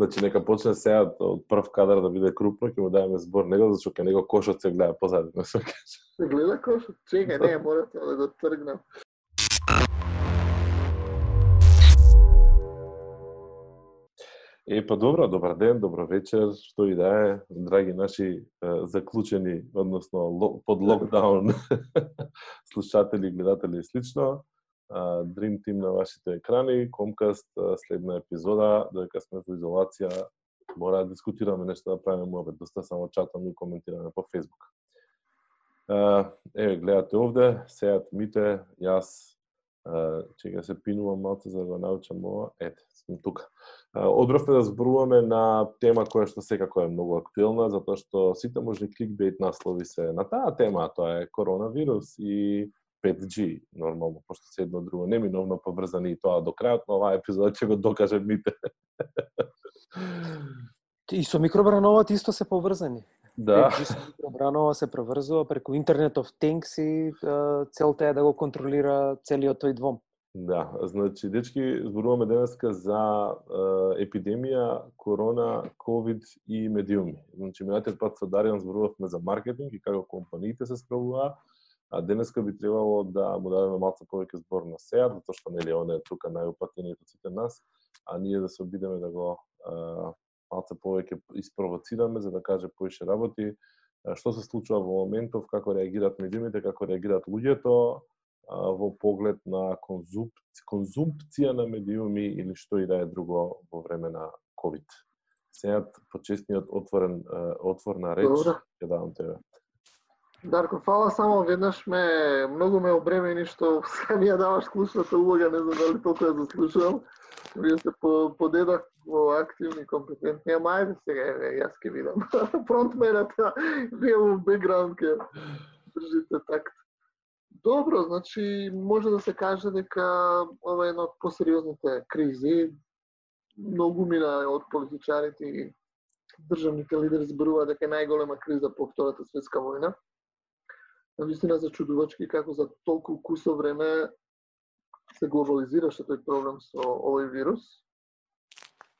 Значи нека почне сега од прв кадар да биде крупно, ќе му даваме збор него, зашто ке него кошот се гледа позади на се Се гледа кошот? Чекај, не, морате да го тргнам. Е, па добро, добар ден, добро вечер, што и да е, драги наши заклучени, односно под локдаун слушатели, гледатели и слично. Dream Team на вашите екрани, Комкаст, следна епизода, додека сме во изолација, мора да дискутираме нешто да правиме муабет, доста само чатаме и коментираме по Facebook. Еве, гледате овде, сеат мите, јас, чека се пинувам малце за да го научам ова, ете, сме тука. Одбравме да зборуваме на тема која што секако е многу актуелна, затоа што сите можни кликбейт наслови се на таа тема, тоа е коронавирус и 5G, нормално, пошто се едно друго неминовно поврзани и тоа до крајот на оваа епизода ќе го докаже мите. И со микробрановот исто се поврзани. Да. Микробранова се проврзува преку Internet of Things и целта е да го контролира целиот тој двом. Да, значи, дечки, зборуваме денеска за е, епидемија, корона, ковид и медиуми. Значи, минатиот пат со Даријан зборувавме за маркетинг и како компаниите се справуваат, а денеска би требало да му дадеме малку повеќе збор на сеа, затоа што нели он е тука најупатениот од сите нас, а ние да се обидеме да го малку повеќе испровоцираме за да каже поише работи, што се случува во моментов, како реагираат медиумите, како реагираат луѓето, во поглед на конзумпција на медиуми или што и да е друго во време на ковид. Сега почестниот отворен отворна реч ќе давам тебе. Дарко, фала само веднаш ме многу ме обремени што ја даваш клучната улога, не знам дали толку ја заслужувам. Вие се по, подедах во активни, компетентни, ама ајде сега, еве, јас ќе видам. Фронтмената, вие во бекграунд ке држите такт. Добро, значи може да се каже дека ова е една од посериозните кризи. Многу мина од политичарите и државните лидери зборуваат дека е најголема криза по Втората светска војна. Да Навистина зачудувачки како за толку кусо време се глобализираше тој проблем со овој вирус.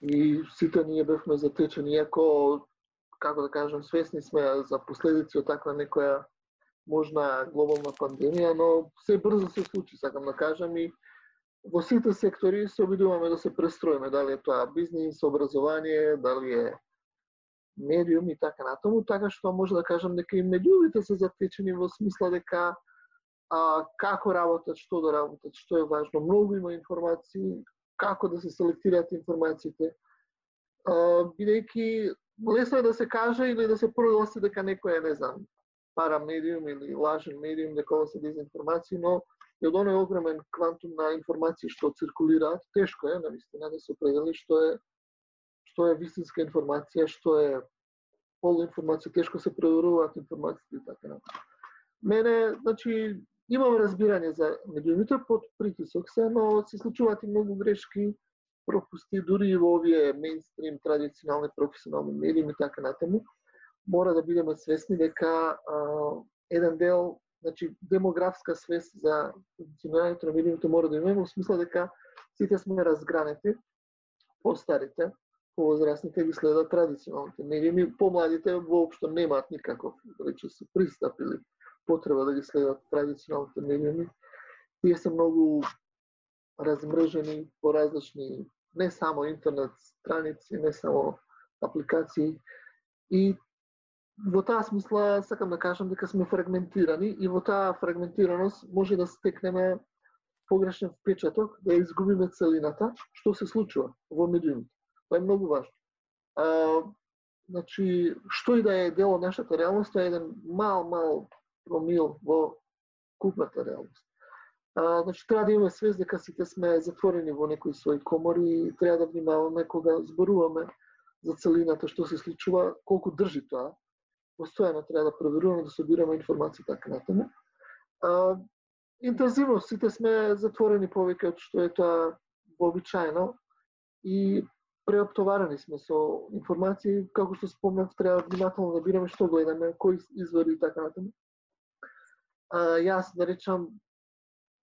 И сите ние бевме затечени, иако, како да кажем, свесни сме за последици од таква некоја можна глобална пандемија, но се брзо се случи, сакам да кажам, и во сите сектори се обидуваме да се престроиме, дали е тоа бизнис, образование, дали е медиум и така натаму, така што може да кажам дека и медиумите се затечени во смисла дека а, како работат, што да работат, што е важно. Многу има информации, како да се селектираат информациите, бидејќи лесно е да се каже или да се прогласи дека некој е, не знам, парамедиум или лажен медиум, дека ова се дезинформации, но и од оној огромен квантум на информации што циркулираат, тешко е, навистина, да се определи што е што е вистинска информација, што е полуинформација, тешко се проверуваат информациите и така натаму. Мене, значи, имам разбирање за медиумите под притисок се, но се случуваат и многу грешки, пропусти дури и во овие мейнстрим традиционални професионални медиуми и така натаму мора да бидеме свесни дека а, еден дел, значи демографска свест за функционирањето на медиумите мора да имаме, во смисла дека сите сме разгранети, постарите, повозрастните ги следат традиционалните медиуми, помладите воопшто немаат никаков, рече се пристап или потреба да ги следат традиционалните медиуми. Тие се многу размрежени по различни, не само интернет страници, не само апликации, и во таа смисла сакам да кажам дека сме фрагментирани и во таа фрагментираност може да стекнеме погрешен впечаток, да изгубиме целината, што се случува во медиумите. Тоа е многу важно. А, значи, што и да е дел од нашата реалност, тоа е еден мал, мал промил во купната реалност. А, значи, треба да имаме свест дека сите сме затворени во некои своји комори и треба да внимаваме кога зборуваме за целината што се случува, колку држи тоа, постојано треба да проверуваме, да собираме информации така натаму. А, интензивно сите сме затворени повеќе од што е тоа вообичаено и преоптоварени сме со информации, како што спомнав, треба внимателно да бираме што гледаме, кои извори и така натаму. А, јас, да речам,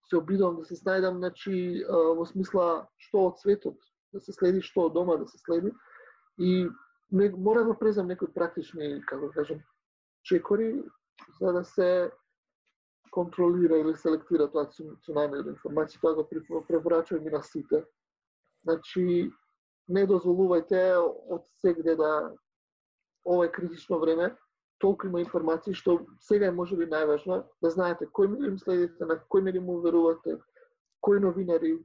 се обидувам да се снајдам, значи, во смисла што од светот да се следи, што од дома да се следи, И не, мора да презам некои практични, како да кажам, чекори за да се контролира или селектира тоа цунами од информација, тоа го препорачувам и на сите. Значи, не дозволувајте од сегде да ова е критично време, толку има информации што сега е можеби најважно да знаете кој медиум следите, на кој медиум верувате, кои новинари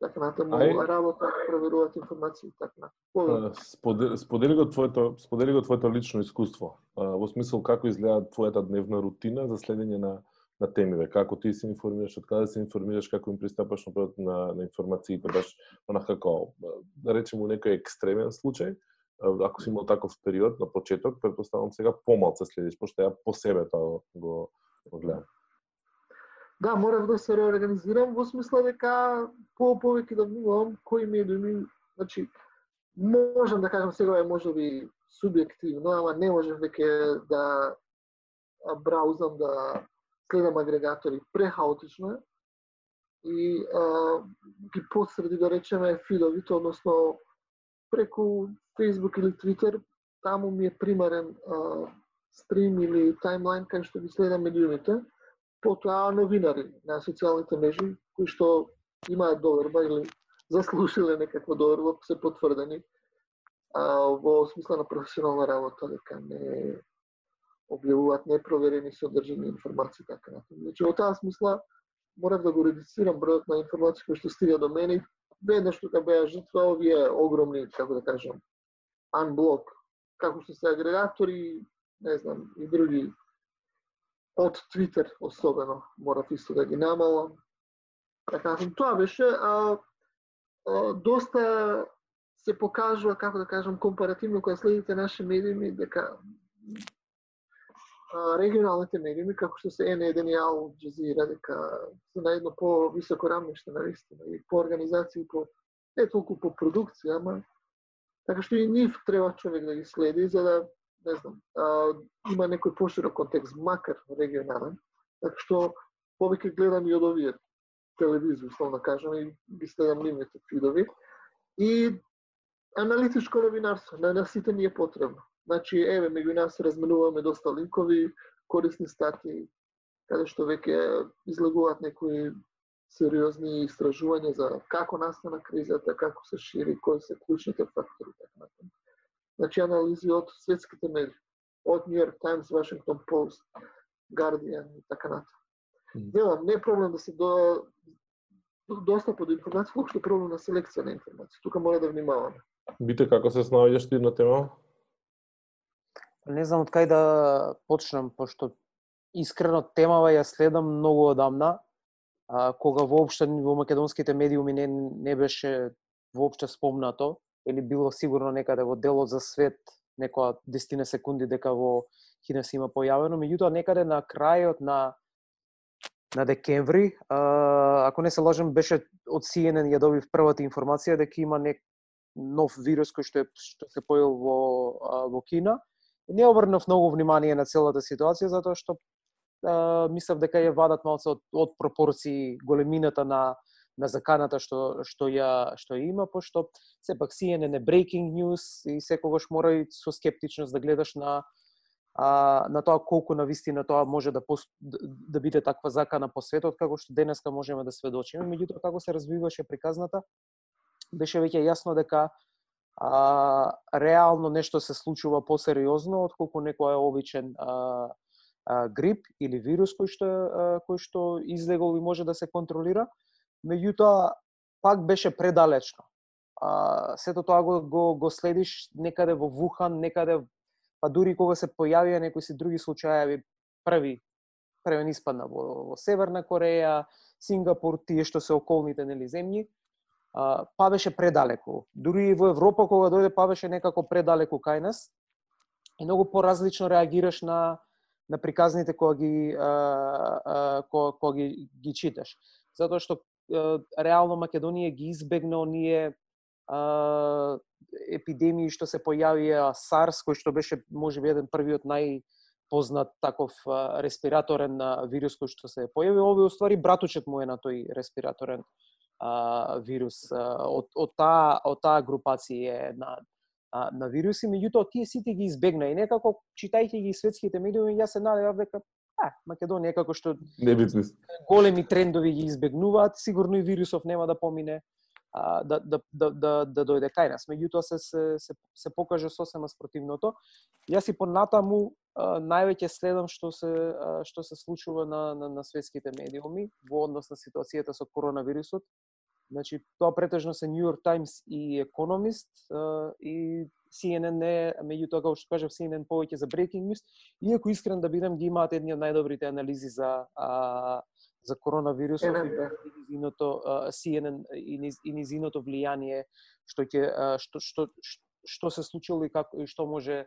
така натаму Ај... работа, проверуваат информации така натаму. Сподели го твоето сподели го твоето лично искуство. Во смисол како изгледа твојата дневна рутина за следење на на темиве, како ти се информираш, од каде се информираш, како им пристапаш на, на, на информациите, баш како да речеме некој екстремен случај, ако си имал таков период на почеток, предпоставам сега помалце следиш, пошто ја по себе тоа го, го гледам. Да, морав да се реорганизирам во смисла дека по повеќе да внимавам кои медиуми, значи можам да кажам сега е можеби субјективно, ама не можам веќе да браузам да следам агрегатори. Прехаотично и а, ги посреди да речеме фидовите, односно преку Facebook или Twitter, таму ми е примарен а, стрим или таймлайн кај што ги следам медиумите. Потоа новинари на социјалните мрежи кои што имаат доверба или заслушиле некаква доверба се потврдени а, во смисла на професионална работа дека не објавуваат непроверени содржини информации така натаму. Значи во таа смисла морав да го редицирам бројот на информации кои што стига до мене веднаш тука беа жртва овие огромни, како да кажам, Unblock, како што се агрегатори, не знам, и други од Твитер особено, морав исто да ги намалам. Така, значи, тоа беше, а, а, доста се покажува, како да кажам, компаративно кога следите наши медиуми, дека регионалните медиуми, како што се N1 и Ал Джазира, дека се на едно по-високо рамниште, наистина, и по организација, по, не толку по продукција, ама така што и нив треба човек да ги следи, за да не знам, а, има некој поширок контекст, макар регионален, така што повеќе гледам и од овие телевизии, условно да кажам, и ги следам нивните фидови. И аналитичко новинарство, на, на сите ни е потребно. Значи, еве, меѓу нас разменуваме доста линкови, корисни стати, каде што веќе излагуваат некои сериозни истражувања за како настана кризата, како се шири, кои се клучните фактори, така натаму значи анализи од светските медии, од New York Times, Washington Post, Guardian и така натаму. Делам, не е проблем да се до достап до информација, е проблем на селекција на информација. Тука мора да внимаваме. Бите како се снаоѓаш ти на тема? Не знам од кај да почнам, пошто искрено темава ја следам многу одамна, а, кога воопшто во македонските медиуми не, не беше воопшто спомнато или било сигурно некаде во делот за свет некоја дестина секунди дека во Кина се има појавено, меѓутоа некаде на крајот на на декември, а, ако не се лажам, беше од CNN ја добив првата информација дека има нек нов вирус кој што е што се појавил во во Кина. Не обрнав многу внимание на целата ситуација затоа што а, мислев дека ја вадат малце од, од пропорции големината на на заканата што што ја што ја има, пошто сепак CNN е breaking news и секогаш мора и со скептичност да гледаш на а, на тоа колку на вистина тоа може да, пост, да, да биде таква закана по светот, како што денеска можеме да сведочиме. Меѓутоа, како се развиваше приказната, беше веќе јасно дека а, реално нешто се случува посериозно отколку некој обичен а, а, грип или вирус кој што а, кој што излегол и може да се контролира меѓутоа пак беше предалечно. А, сето тоа го, го, го следиш некаде во Вухан, некаде, па дури кога се појавија некои си други случаи, први, првен испадна во, во Северна Кореја, Сингапур, тие што се околните нели земји, па беше предалеку. Дури и во Европа кога дојде па беше некако предалеку кај нас и многу поразлично реагираш на на приказните кога ги а, кога, кога ги, ги читаш. Затоа што реално Македонија ги избегна оние а, епидемии што се појавија SARS, кој што беше можеби еден првиот најпознат таков респираторен вирус кој што се појави. Овој уствари братучет му е на тој респираторен а, вирус. А, од, од таа од таа групација на а, на вируси, меѓутоа тие сите ги избегна и некако читајќи ги светските медиуми јас се надевав дека а, Македонија како што Небитни. големи трендови ги избегнуваат, сигурно и вирусов нема да помине а, да, да, да, да, да дојде кај нас. Меѓутоа се, се, се, се покаже сосема спротивното. Јас и понатаму највеќе следам што се што се случува на, на, на светските медиуми во однос на ситуацијата со коронавирусот. Значи, тоа претежно се New York Times и Economist а, и CNN не, меѓутоа како што кажав CNN повеќе за breaking news, иако искрен да бидам ги имаат едни од најдобрите анализи за а, за коронавирусот и низиното CNN и, низ, и низиното влијание што ќе што што што се случило и како и што може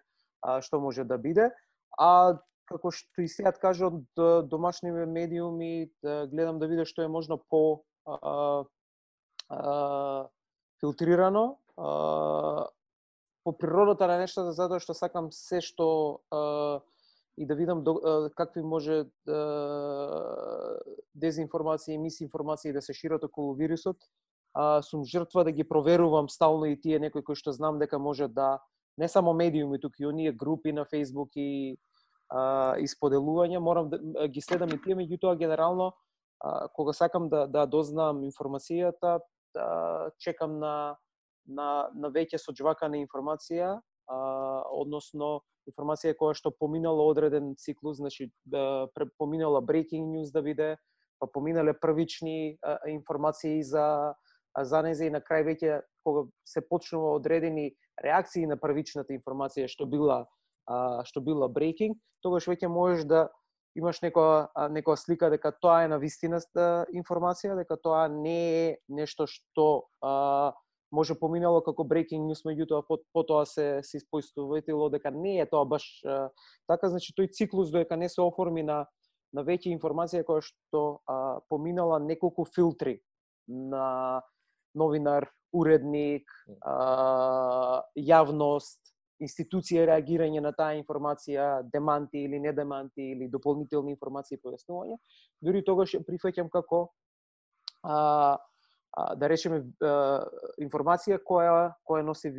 што може да биде. А како што и сега кажа од домашни медиуми, да гледам да видам што е можно по а, а, филтрирано, а, по природата на нештата, да затоа што сакам се што а, и да видам до, а, какви може а, и мисинформација да се шират околу вирусот. А, сум жртва да ги проверувам стално и тие некои кои што знам дека може да не само медиуми, туку и оние групи на Facebook и а, исподелување, морам да ги следам и тие, меѓутоа генерално а, кога сакам да да дознам информацијата, чекам на на на веќе соџвакана информација, а, односно информација која што поминала одреден циклус, значи да поминала breaking news да биде, па поминале првични а, информации за за нези и на крај веќе кога се почнува одредени реакции на првичната информација што била а, што била breaking, тогаш веќе можеш да имаш некоја некоја слика дека тоа е на вистината информација, дека тоа не е нешто што а, може поминало како breaking news, меѓутоа по, потоа се се испојстуватило дека не е тоа баш а, така, значи тој циклус доека не се оформи на на веќе информација која што а, поминала неколку филтри на новинар, уредник, а, јавност, институција реагирање на таа информација, деманти или не деманти или дополнителни информации и појаснување, дури тогаш прифаќам како а, да речеме информација која која носи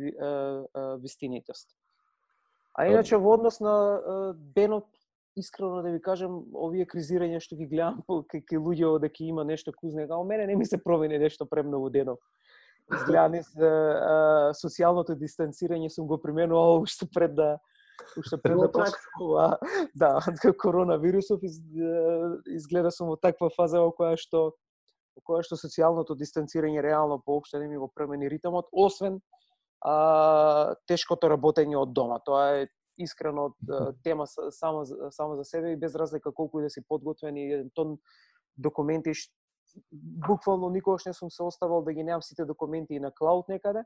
вистинитост. А иначе во однос на денот искрено да ви кажам, овие кризирања што ги гледам кај луѓе дека има нешто кузне, а мене не ми се промени нешто премногу денов. Изгледа не социјалното дистанцирање сум го применувал уште пред да уште пред да почнува да, коронавирусов изгледа сум во таква фаза во која што во која што социјалното дистанцирање реално поопшто не ми го премени ритмот, освен а, тешкото работење од дома. Тоа е искрено тема само само за себе и без разлика колку и да си подготвен и тон документи буквално никогаш не сум се оставал да ги немам сите документи на клауд некаде.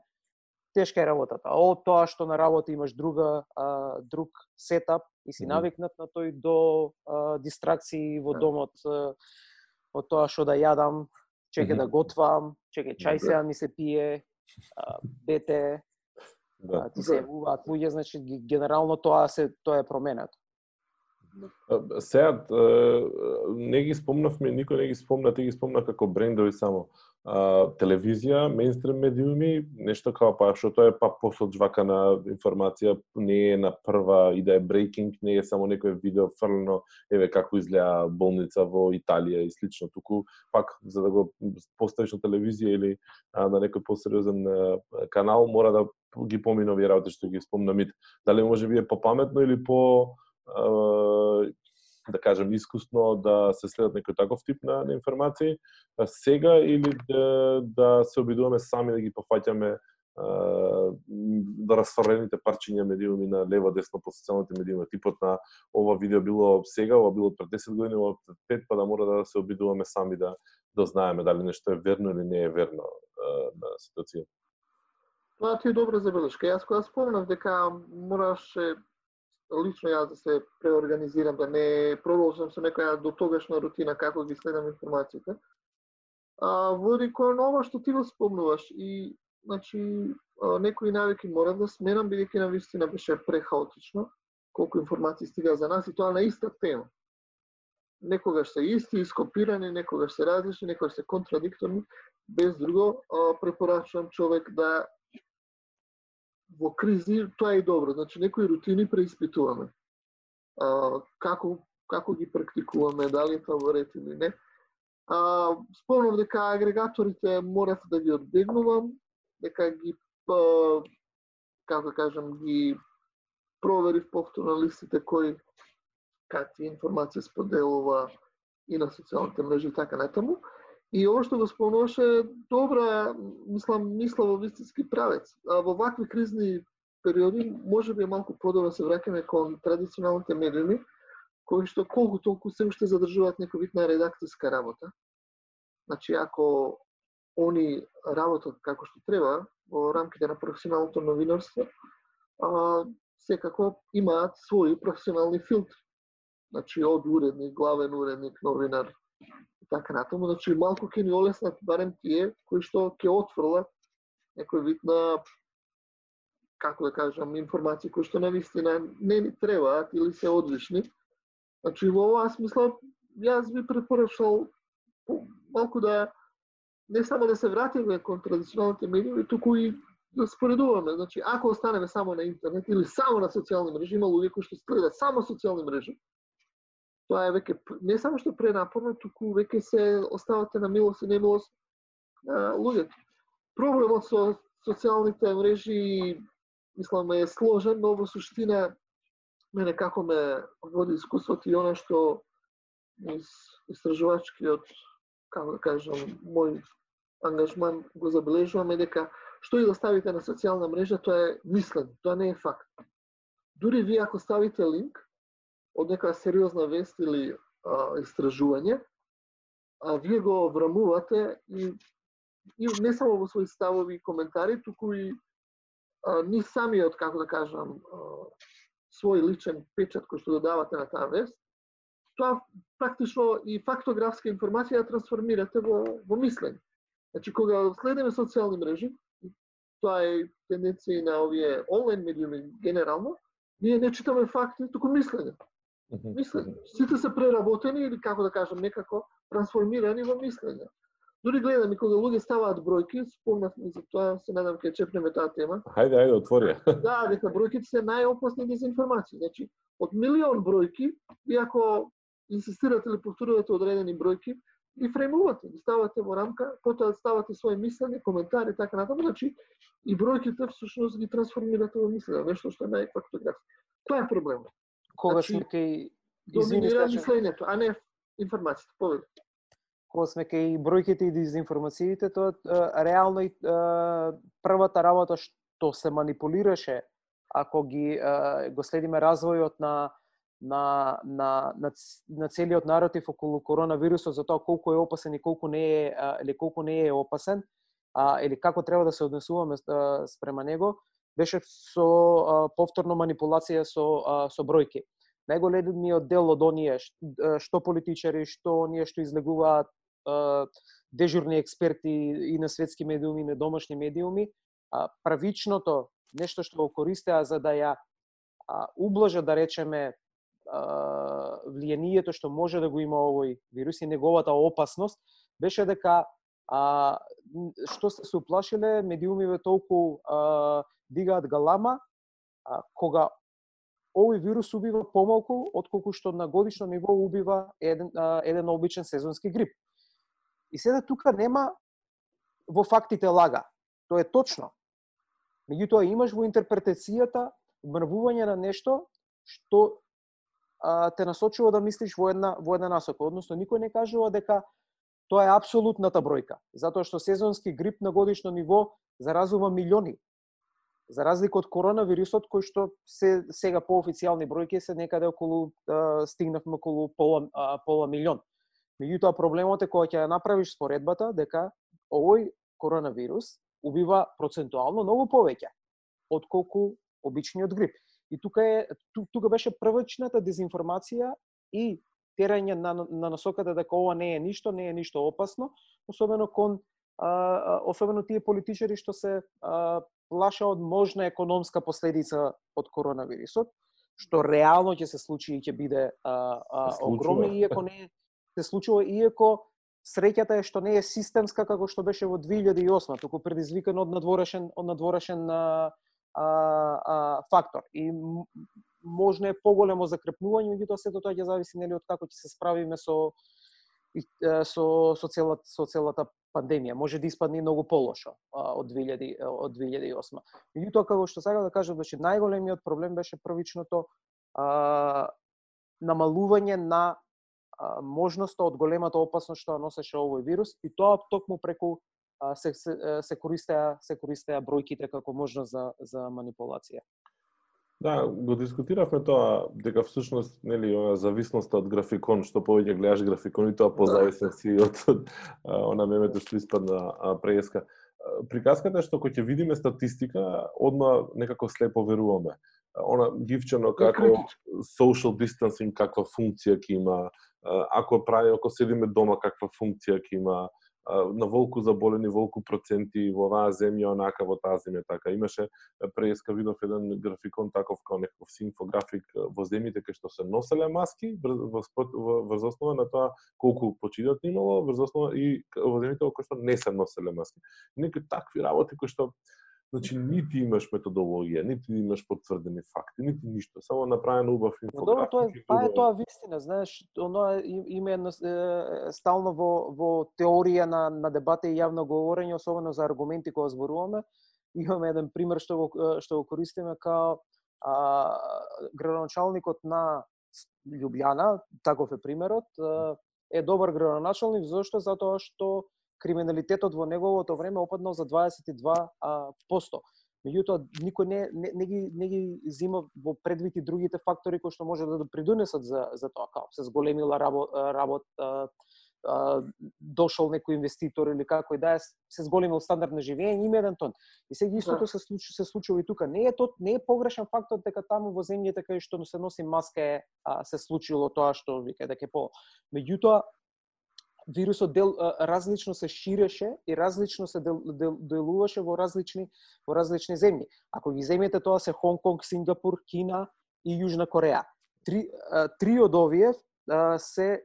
Тешка е работата. А од тоа што на работа имаш друга а, друг сетап и си навикнат на тој до а, дистракции во да. домот а, од тоа што да јадам, чеке mm -hmm. да готвам, чеке чај сега ми се пие, а, дете, да. ти се јавуваат луѓе, значи генерално тоа се тоа е променето. Сега не ги спомнавме, никој не ги спомна, ти ги спомна како брендови само а, телевизија, мейнстрим медиуми, нешто како па што тоа е па посоджвакана информација, не е на прва и да е брейкинг, не е само некој видео фрлено, еве како изгледа болница во Италија и слично, туку пак за да го поставиш на телевизија или а, на некој посериозен канал, мора да ги помине овие работи што ги спомна Мит. Дали може би е попаметно или по да кажем, искусно да се следат некој таков тип на, на информации сега или да, да се обидуваме сами да ги пофаќаме да расфрлените парчиња медиуми на лево десно по социјалните медиуми. Типот на ова видео било сега, ова било пред 10 години, ова пред 5, па да мора да се обидуваме сами да да знаеме дали нешто е верно или не е верно на ситуацијата. Тоа ти е добра забелешка. Јас кога спомнав дека мораше лично јас да се преорганизирам, да не продолжам со некоја до тогашна рутина како ги следам информациите. А, води кон ова што ти го спомнуваш и значи некои навики морав да сменам бидејќи на вистина беше прехаотично колку информации стига за нас и тоа на иста тема. Некогаш се исти, ископирани, некогаш се различни, некогаш се контрадикторни. Без друго, препорачувам човек да во кризи тоа е и добро. Значи некои рутини преиспитуваме. А, како како ги практикуваме, дали е тоа ред или не. А, спомнав дека агрегаторите морав да ги одбегнувам, дека ги па, како да кажам ги проверив повторно листите кои какви информации споделува и на социјалните мрежи и така натаму. И ово што го спомнуваше добра, мислам, мисла во вистински правец. А во вакви кризни периоди може би е малку подобро да се враќаме кон традиционалните медиуми, кои што колку толку се уште задржуваат некој вид на редакциска работа. Значи, ако они работат како што треба во рамките на професионалното новинарство, а, секако имаат своји професионални филтри. Значи, од уредник, главен уредник, новинар така натаму. Значи, малку ќе ни олеснат барем тие кои што ќе отфрлат некој вид на како да кажам, информации кои што навистина не ни требаат или се одлични, Значи, во оваа смисла, јас би препорачал малку да не само да се вратиме кон традиционалните медиуми, туку и да споредуваме. Значи, ако останеме само на интернет или само на социјални мрежи, има луѓе кои што следат само социјални мрежи, тоа е веќе не само што пренапорно, туку веќе се оставате на милост и немилост на луѓето. Проблемот со социјалните мрежи, мислам, е сложен, но во суштина мене како ме води искуството и она што из истражувачкиот, како да кажам, мој ангажман го забележувам е дека што и да ставите на социјална мрежа, тоа е мислен, тоа не е факт. Дури вие ако ставите линк од нека сериозна вест или а, истражување, а вие го врамувате и, и не само во своји ставови и коментари, туку и а, ни самиот, како да кажам, а, свој личен печат кој што додавате на таа вест, тоа практично и фактографска информација ја трансформирате во, во мислење. Значи, кога следиме социјални мрежи, тоа е тенденција на овие онлайн медиуми генерално, ние не читаме факти, туку мислење. Мислење. Сите се преработени или како да кажам некако трансформирани во мислење. Дури гледам и кога луѓе ставаат бројки, спомнавме за тоа, се надам ќе чепнеме таа тема. Хајде, ајде, отвори. да, дека бројките се најопасни дезинформации. Значи, од милион бројки, иако инсистирате или повторувате одредени бројки, ги фреймувате, ги ставате во рамка, потоа ставате своје мислење, коментари и така натаму, значи и бројките всушност ги трансформирате во мислење, нешто што е најфактографско. Тоа е проблемот. Кога значи, сме кај доминира мислењето, а не информацијата. Повеќе кога сме кај бројките и дезинформациите, тоа реално и првата работа што се манипулираше ако ги го следиме развојот на на, на, на, на целиот наратив околу коронавирусот за тоа колку е опасен и колку не е или колку не е опасен, а, или како треба да се однесуваме спрема него, беше со а, повторно манипулација со а, со бројки. Најголемиот дел од оние што политичари, што оние што излегуваат дежурни експерти и на светски медиуми, и на домашни медиуми, правичното нешто што го користеа за да ја ублажа, да речеме, влијанието што може да го има овој вирус и неговата опасност, беше дека а, што се се уплашиле медиумиве толку а, дигаат галама, а, кога овој вирус убива помалку отколку што на годишно ниво убива еден, а, еден обичен сезонски грип. И сега тука нема во фактите лага. Тоа е точно. Меѓутоа имаш во интерпретацијата мрвување на нешто што а, те насочува да мислиш во една во една насока, односно никој не кажува дека тоа е апсолутната бројка, затоа што сезонски грип на годишно ниво заразува милиони. За разлика од коронавирусот кој што се сега по официјални бројки се некаде околу а, стигнавме околу пола а, пола милион. Меѓутоа проблемот е кога ќе ја направиш споредбата дека овој коронавирус убива процентуално многу повеќе отколку обичниот грип. И тука е тука беше првичната дезинформација и терање на, на насоката дека ова не е ништо, не е ништо опасно, особено кон а, особено тие политичари што се а, плаша од можна економска последица од коронавирусот, што реално ќе се случи и ќе биде а, а, огромно, иако не е се случува иако среќата е што не е системска како што беше во 2008, туку предизвикано од надворешен од надворешен а, а, фактор. И можна е поголемо закрепнување, меѓутоа сето тоа ќе зависи нели од како ќе се справиме со со со целата со целата пандемија. Може да испадне многу полошо од 2000 од 2008. Меѓутоа како што сега да кажам, значи најголемиот проблем беше првичното а, намалување на а, можноста од големата опасност што носеше овој вирус и тоа токму преку а, се, се, се користеа се користеа бројките како можност за за манипулација. Да, го дискутиравме тоа дека всушност нели она зависноста од графикон, што повеќе гледаш графикон и тоа позависен си од, од она мемето што испадна преска. Приказката е што кога ќе видиме статистика, одма некако слепо веруваме. Она гивчено како social distancing каква функција ќе има, ако прави ако седиме дома каква функција ќе има, на волку заболени, волку проценти во оваа земја, онака во таа земја така. Имаше преска видов еден графикон таков како некаков синфографик во земјите кај што се носеле маски врз основа на тоа колку починат имало, врз основа и во земјите кои што не се носеле маски. Некои такви работи кои што Значи, нити имаш методологија, нити имаш потврдени факти, нити ништо, само направено убав инфографик. Добро, тоа е, па е тоа вистина, знаеш, оно има едно стално во во теорија на на дебата и јавно говорење, особено за аргументи кога зборуваме, имаме еден пример што го што го користиме као а, градоначалникот на Лјубљана, таков е примерот, е добар градоначалник зашто затоа што криминалитетот во неговото време опаднал за 22 а, посто. Меѓутоа, никој не, не, не, ги, не ги зима во предвид и другите фактори кои што може да придонесат за, за тоа, како се зголемила работ, работ а, а, дошол некој инвеститор или како и да е, се зголемил стандард на живење, има еден тон. И сега истото да. се случи се случува и тука. Не е тоа не е погрешен фактот дека таму во земјите кај што се носи маска е а, се случило тоа што вика дека е по. Меѓутоа вирусот дел, различно се ширеше и различно се дел, дел, делуваше во различни во различни земји. Ако ги земете тоа се Хонг Конг, Сингапур, Кина и Јужна Кореја. Три, три од овие се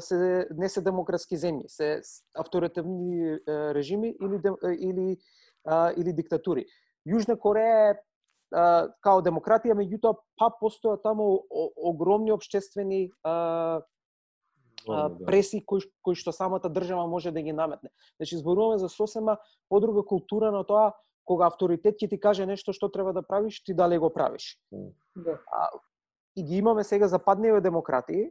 се не се демократски земји, се авторитарни режими или или или диктатури. Јужна Кореја е као демократија, меѓутоа па постоја таму огромни обштествени а, да. преси кои, кои што самата држава може да ги наметне. Значи зборуваме за сосема подруга култура на тоа кога авторитет ќе ти каже нешто што треба да правиш, ти дали го правиш. Да. А, и ги имаме сега западниве демократии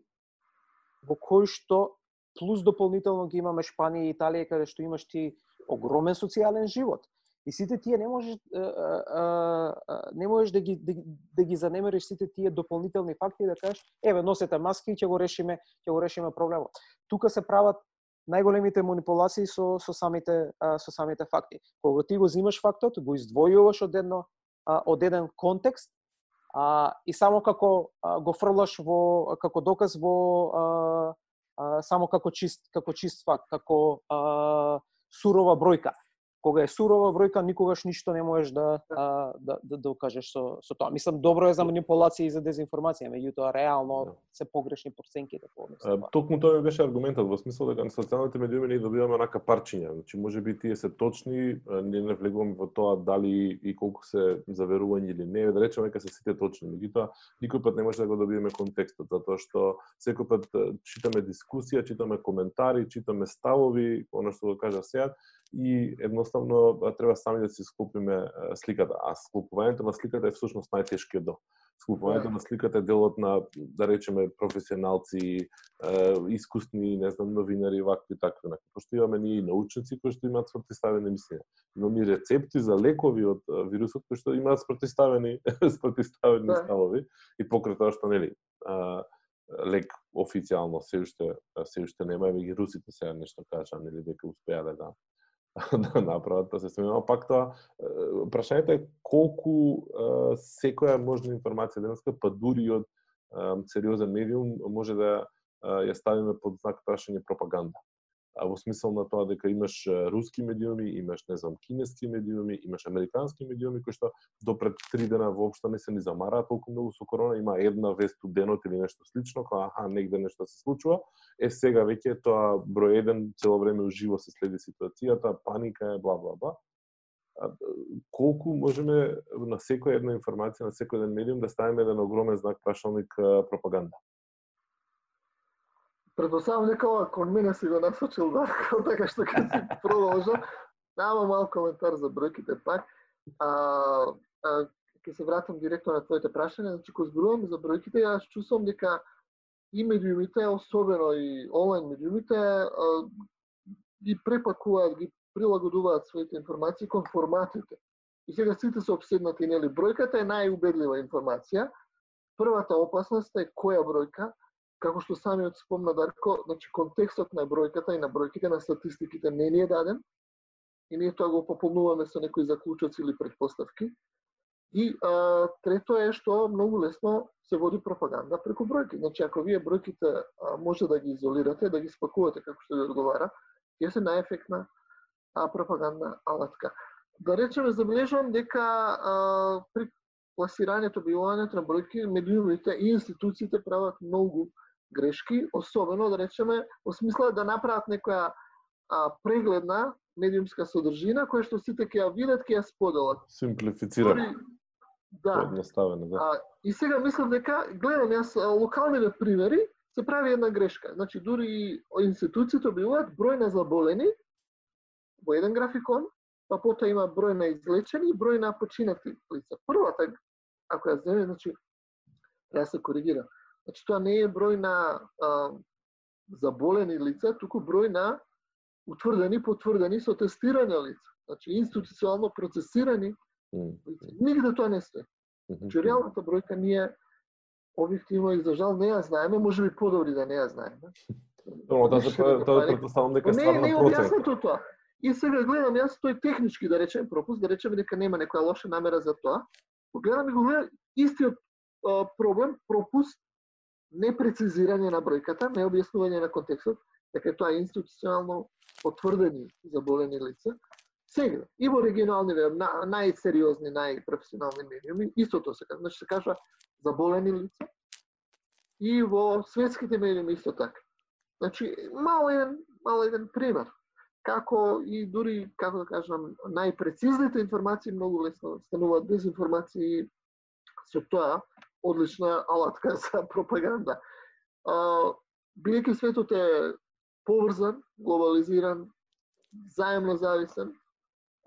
во кои што плюс дополнително ги имаме Шпанија и Италија каде што имаш ти огромен социјален живот. И сите тие не можеш а, а, а, не можеш да ги да, да ги занемериш сите тие дополнителни факти да кажеш еве носете маски и ќе го решиме ќе го решиме проблемот. Тука се прават најголемите манипулации со со самите а, со самите факти. Кога ти го земаш фактот, го издвојуваш од едно а, од еден контекст а, и само како а, го фрлаш во како доказ во а, а, само како чист како чист факт, како а, сурова бројка кога е сурова бројка, никогаш ништо не можеш да да да, да, да кажеш со со тоа. Мислам добро е за манипулација и за дезинформација, меѓутоа реално да. се погрешни проценките по Токму тоа беше аргументот во смисла дека на социјалните медиуми ние добиваме онака парчиња, значи може би тие се точни, ние не влегуваме во тоа дали и колку се заверување или не, да речеме дека се сите точни, меѓутоа никој пат не може да го добиеме контекстот, затоа што секој пат читаме дискусија, читаме коментари, читаме ставови, оно што го кажа сега, и едноставно треба сами да си склопиме сликата. А склопувањето на сликата е всушност најтешкиот дел. Склопувањето да. на сликата е делот на, да речеме, професионалци, искусни, не знам, новинари, вакви такви. Пошто имаме ние и научници кои што имаат спротиставени мислења. Имаме и рецепти за лекови од вирусот кои што имаат спротиставени спротиставени да. ставови и покрај тоа што нели лек официјално се уште се уште нема, и русите сега нешто кажа, нели дека успеа да го да направат да се сменува. Пак тоа, прашањето е колку секоја можна информација денеска, па дури од сериозен медиум, може да ја ставиме под знак прашање пропаганда А во смисол на тоа дека имаш руски медиуми, имаш не знам кинески медиуми, имаш американски медиуми кои што до пред три дена воопшто не се ни замараат толку многу со корона, има една вест денот или нешто слично, кога аха негде нешто се случува. Е сега веќе тоа број еден цело време уживо се следи ситуацијата, паника е бла бла бла. колку можеме на секоја една информација, на секој еден медиум да ставиме еден огромен знак прашалник пропаганда? Предпоставам дека кон мене си го насочил Дарко, така што ќе си продолжа. Ама мал коментар за бројките пак. А, а, ќе се вратам директно на твоите прашања. Значи, кога зборувам за бројките, јас чувствам дека и медиумите, особено и онлайн медиумите, ги препакуваат, ги прилагодуваат своите информации кон форматите. И сега сите се обседнати, нели, бројката е најубедлива информација. Првата опасност е која бројка, како што самиот спомна Дарко, значи контекстот на бројката и на бројките на статистиките не ни е даден и ние тоа го пополнуваме со некои заклучоци или предпоставки. И а, трето е што многу лесно се води пропаганда преку бројки. Значи, ако вие бројките а, може да ги изолирате, да ги спакувате како што ви одговара, ќе се најефектна а, пропагандна алатка. Да речеме, забележувам дека а, при пласирањето, објавувањето на бројки, медиумите и институциите прават многу грешки, особено да речеме во смисла да направат некоја а, прегледна медиумска содржина која што сите ќе ја видат, ќе ја споделат. Симплифицира. Да. Да. А, и сега мислам дека гледам јас локалните примери се прави една грешка. Значи дури и институциите објавуваат број на заболени во еден графикон, па потоа има број на излечени и број на починати лица. Првата, ако ја земе, значи, треба се коригира. Значи, тоа не е број на а, заболени лица, туку број на утврдени, потврдени со тестирани лица. Значи, институционално процесирани лица. Нигде тоа не стои. Значи, реалната бројка ние објективно и за жал не ја знаеме, може би подобри да не ја знаеме. Но тоа се тоа претпоставам дека не, не, проценка. тоа. И сега гледам јас тој технички да речем пропуст, да речеме дека нема некоја лоша намера за тоа. Гледам и го гледам истиот проблем, пропуст непрецизирање на бројката, необјаснување на контекстот, дека тоа е институционално потврдени заболени лица. Сега, и во регионални на, најсериозни, најпрофесионални медиуми, истото се кажа, значи се кажа заболени лица, и во светските медиуми исто така. Значи, мал еден, мал еден пример, како и дури, како да кажам, најпрецизните информации многу лесно стануваат дезинформации со тоа, одлична алатка за пропаганда. Бидејќи светот е поврзан, глобализиран, заемно зависен,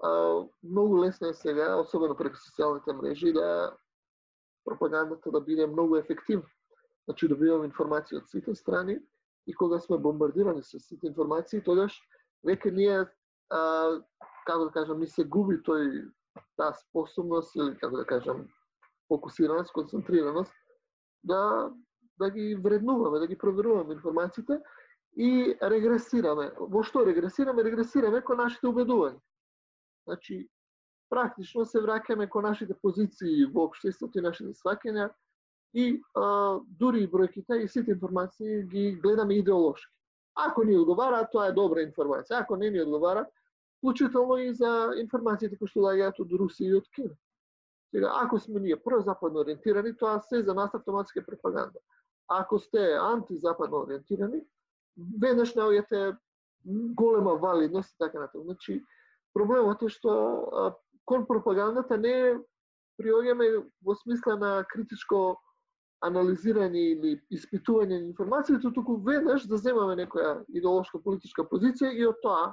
а, многу лесно е сега, особено преку социјалните мрежи, да пропагандата да биде многу ефективна. Значи добиваме информации од сите страни и кога сме бомбардирани со сите информации, тогаш веќе ние а, како да кажам, ни се губи тој таа способност или како да кажам фокусираност, концентрираност, да, да ги вреднуваме, да ги проверуваме информациите и регресираме. Во што регресираме? Регресираме кон нашите убедувања. Значи, практично се враќаме кон нашите позиции во општеството и нашите сваќања и а, дури и бројките и сите информации ги гледаме идеолошки. Ако ни одговара, тоа е добра информација. Ако не ни одговара, вклучително и за информациите кои што доаѓаат од Русија и од Кина. Сега, ако сме ние прозападно ориентирани, тоа се за нас автоматски пропаганда. Ако сте антизападно ориентирани, веднаш наоѓате голема валидност и така натаму. Значи, проблемот е што кон пропагандата не приоѓаме во смисла на критичко анализирање или испитување на информацијата, туку веднаш да земаме некоја идеолошка политичка позиција и од тоа,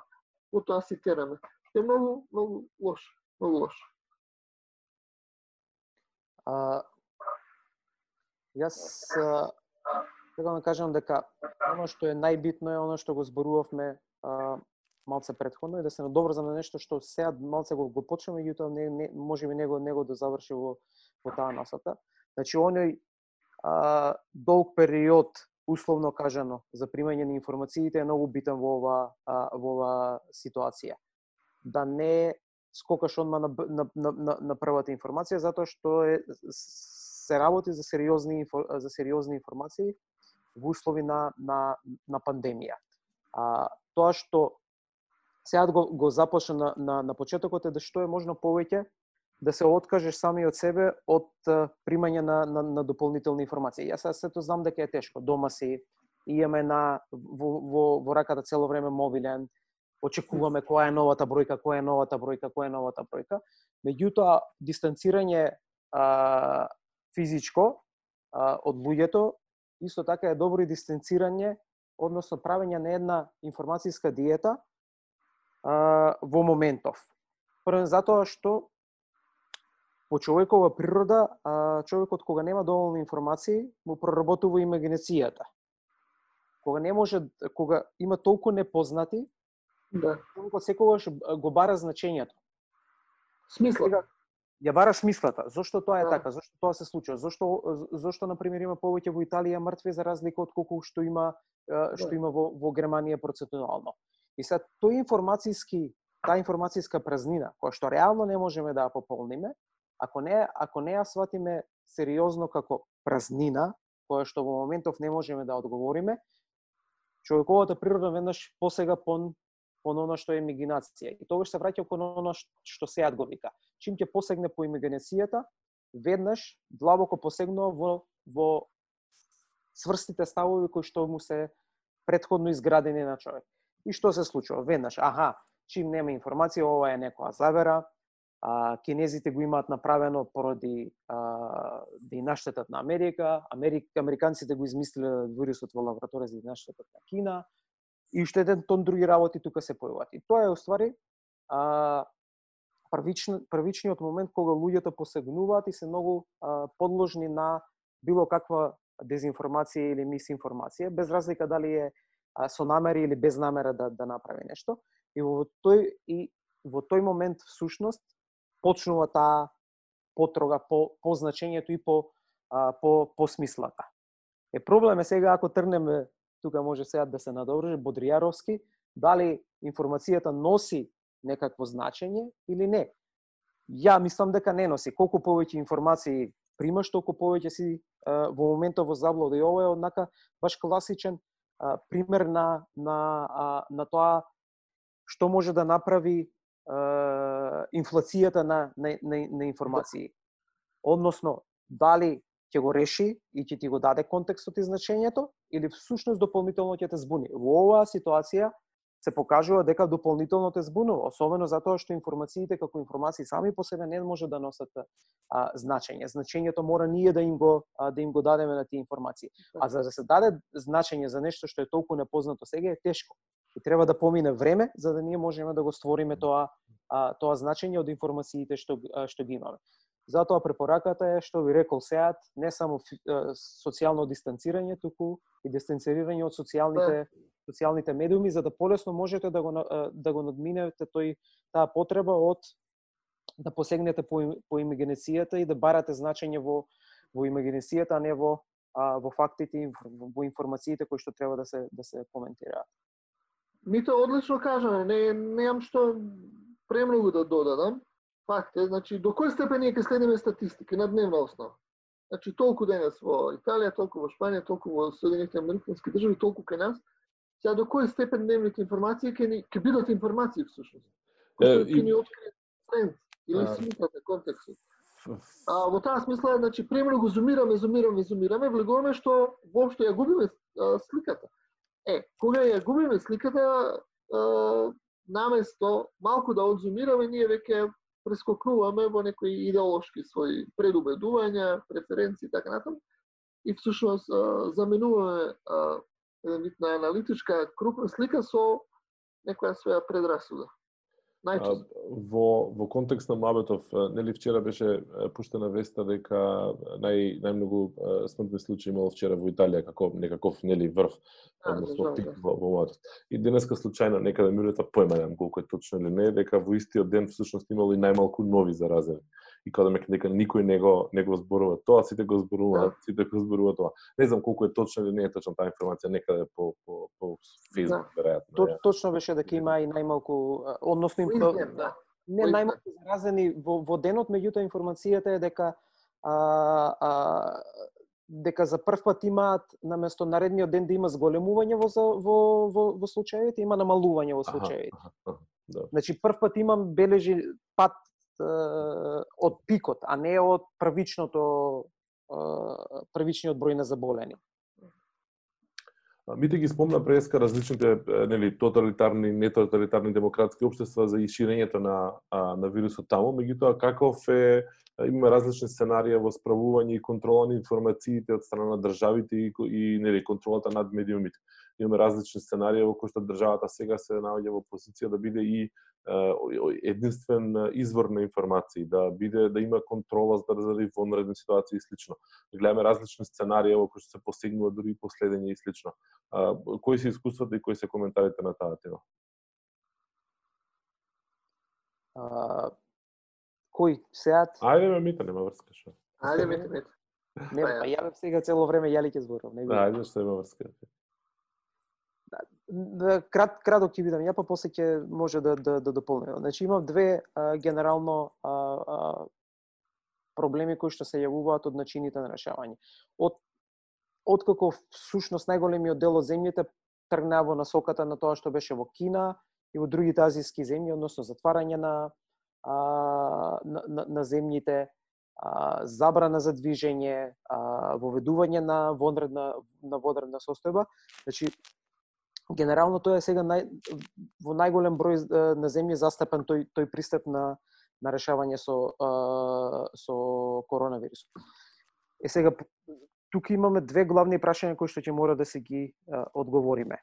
од тоа си тераме. Е многу, многу лошо, многу лошо. А, јас сакам да кажам дека оно што е најбитно е оно што го зборувавме а, малце предходно и да се надобрзам на нешто што сега малце го, го почнеме и тоа не, не можеме него него да заврши во во таа насока. Значи оној а, долг период условно кажано за примање на информациите е многу битен во ова а, во ова ситуација. Да не скокаш одма на, на, на, на, на првата информација затоа што е се работи за сериозни за сериозни информации во услови на на на пандемија. А тоа што сега го, го започна на, на, на почетокот е да што е можно повеќе да се откажеш сами од себе од примање на, на, на дополнителни информации. Јас сето знам дека е тешко. Дома си, имаме на во, во, во раката цело време мобилен, очекуваме која е новата бројка, која е новата бројка, која е новата бројка. Меѓутоа, дистанцирање а, физичко а, од луѓето, исто така е добро и дистанцирање, односно правење на една информацијска диета а, во моментов. Првен затоа што по човекова природа, а, човекот кога нема доволно информации, му проработува имагинацијата. Кога не може, кога има толку непознати, Да. човекот секогаш го бара значењето. Смисла. Сега, ја бара смислата. Зошто тоа е Да. така? Зошто тоа се случува? Зошто зошто на пример има повеќе во Италија мртви за разлика од колку што има што Да. има во во Германија процентуално. И сега тој информацијски таа информацијска празнина која што реално не можеме да ја пополниме, ако не ако не ја сватиме сериозно како празнина, која што во моментов не можеме да одговориме, човековата природа веднаш посега пон пон оно што е имагинација. И тогаш се враќа кон оно што сеат го вика. Чим ќе посегне по имагинацијата, веднаш длабоко посегнува во во сврстите ставови кои што му се предходно изградени на човек. И што се случува? Веднаш, аха, чим нема информација, ова е некоја завера, а, кинезите го имаат направено поради а, да и наштетат на Америка, Америк, американците го измислиле вирусот во лабораторија за да наштетат на Кина, и уште еден тон други работи тука се појават. И тоа е уствари а, првично првичниот момент кога луѓето посегнуваат и се многу а, подложни на било каква дезинформација или мисинформација, без разлика дали е а, со намери или без намера да да направи нешто. И во тој и во тој момент всушност почнува таа потрога по по значењето и по а, по по смислата. Е проблем е сега ако трнеме тука може сега да се надобрже Бодријаровски, дали информацијата носи некакво значење или не. Ја мислам дека не носи. Колку повеќе информации примаш, толку повеќе си во моментот во заблуда. И ова е однака баш класичен пример на на на тоа што може да направи инфлацијата на, на, на, на информации. Односно, дали ќе го реши и ќе ти го даде контекстот и значењето, или всушност дополнително ќе те збуни. Во оваа ситуација се покажува дека дополнително те збунува, особено затоа што информациите како информации сами по себе не може да носат а, значење. Значењето мора ние да им го а, да им го дадеме на тие информации. А за да се даде значење за нешто што е толку непознато сега е тешко. И треба да помине време за да ние можеме да го створиме тоа а, тоа значење од информациите што а, што ги имаме. Затоа препораката е што ви рекол сеат, не само социјално дистанцирање, туку и дистанцирање од социјалните социјалните медиуми за да полесно можете да го да го надминете тој таа потреба од да посегнете по, по имагинацијата и да барате значење во во имагинацијата, а не во а, во фактите и во информациите кои што треба да се да се коментираат. Мито одлично кажано, не немам што премногу да додадам. Факт е, значи до кој степен ние ќе следиме статистики на дневна основа. Значи толку денес во Италија, толку во Шпанија, толку во Соединетите Американски држави, толку кај нас. Сега до кој степен дневните информации ќе ни ќе бидат информации всушност. И- ќе ни откријат тренд или смислата, контекстот. А во таа смисла, значи, премногу зумираме, зумираме, зумираме, влегуваме што воопшто ја губиме а, сликата. Е, кога ја губиме сликата, а, наместо малку да одзумираме, ние веќе прескокнуваме во некои идеолошки своји предубедувања, преференции и така натаму. И всушност заменуваме еден вид на аналитичка крупна слика со некоја своја предрасуда. Најчесто. во во контекст на Мабетов, нели вчера беше пуштена веста дека нај најмногу смртни случаи имало вчера во Италија како некаков нели врв, Да, односно пик да. во, во Мабетов. И денеска случајно некаде ми улета појма колку е точно или не, дека во истиот ден всушност имало и најмалку нови заразени. И кога ме дека никој не го не го зборува тоа, сите го зборуваат, Да. сите го зборуваат тоа. Не знам колку е точно или не е точно таа информација некаде по по по Facebook веројатно. То, точно беше дека има и најмалку, односно им, изден, да. не најмалку заразени во, во денот, меѓутоа информацијата е дека а, а, дека за прв пат имаат наместо наредниот ден да има зголемување во во во, во случаевите, има намалување во Аха, случаевите. аха, аха, да. Значи прв пат имам бележи пат од пикот, а не од првичното првичниот број на заболени. Мите ги спомна преска различните нели тоталитарни, нетоталитарни демократски општества за иширењето на на вирусот таму, меѓутоа каков е има различни сценарија во справување и контрола на информациите од страна на државите и, и нели контролата над медиумите. Имаме различни сценарија во кои што државата сега се наоѓа во позиција да биде и единствен извор на информации, да биде да има контрола за заради вонредни ситуации и слично. Гледаме различни сценарија во кои што се постигнува дури и последење и слично. кои се искуствата и кои се коментарите на таа тема? А, кој? Сеат? Ајде ме мите, нема врска шо. Ајде мите, мите. Не, па ја сега цело време јали ќе зборам. Не да, ајде што има врска да, Да, крат, краток ќе бидам ја, па после ќе може да, да, да дополнам. Значи, имам две а, генерално а, а, проблеми кои што се јавуваат од начините на решавање. Од откако всушност најголемиот дел од земјите тргна во насоката на тоа што беше во Кина и во другите азиски земји, односно затварање на, а, на, на, на земјите, а, забрана за движење, а, воведување на вонредна на водредна состојба. Значи генерално тоа е сега нај, во најголем број на земји застапен тој тој пристап на на решавање со со коронавирусот. Е сега тука имаме две главни прашања кои што ќе мора да се ги а, одговориме.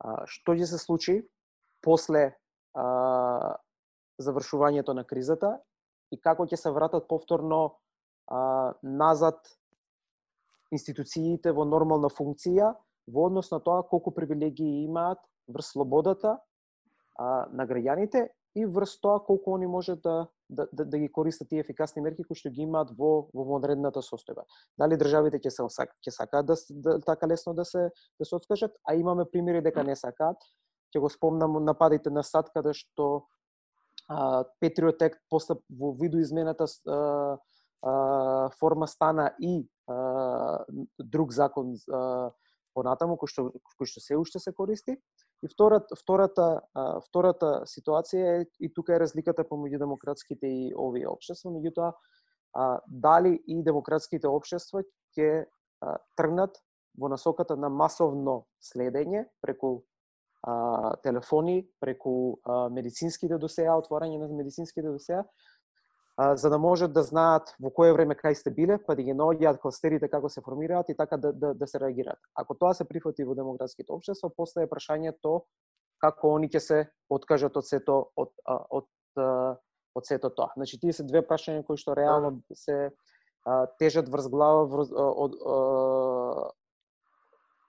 А, што ќе се случи после а, завршувањето на кризата и како ќе се вратат повторно а, назад институциите во нормална функција во однос на тоа колку привилегии имаат врз слободата а, на граѓаните и врз тоа колку они може да, да, да, да ги користат тие ефикасни мерки кои што ги имаат во во модерната состојба. Дали државите ќе се ќе сакаат да, да така лесно да се да се откажат, а имаме примери дека не сакаат. Ќе го спомнам нападите на САД каде што а, Patriot Act после во виду измената а, а, форма стана и а, друг закон а, понатаму кој што кој што се уште се користи. И втората втората втората ситуација е и тука е разликата помеѓу демократските и овие општества, меѓутоа дали и демократските општества ќе тргнат во насоката на масовно следење преку а, телефони, преку а, медицинските досеа, отворање на медицинските досеа, а, за да можат да знаат во кое време кај сте биле, па да ги наоѓаат кластерите како се формираат и така да, да, да се реагираат. Ако тоа се прифати во демократските општества, после е прашањето како они ќе се откажат од сето од од од, од сето тоа. Значи тие се две прашања кои што реално се а, тежат врз глава врз, од, од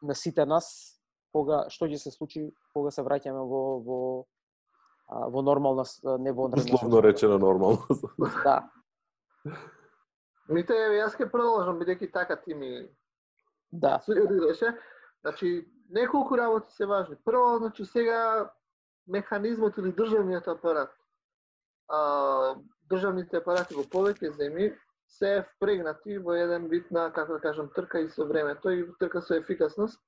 на сите нас кога што ќе се случи кога се враќаме во во во нормална не во Условно речено нормално. Да. Мите, јас ќе продолжам бидејќи така ти ми Да. Сугерираше. Значи, неколку работи се важни. Прво, значи сега механизмот или државниот апарат. А, државните апарати во повеќе земји се впрегнати во еден вид на, како да кажам, трка и со времето и трка со ефикасност.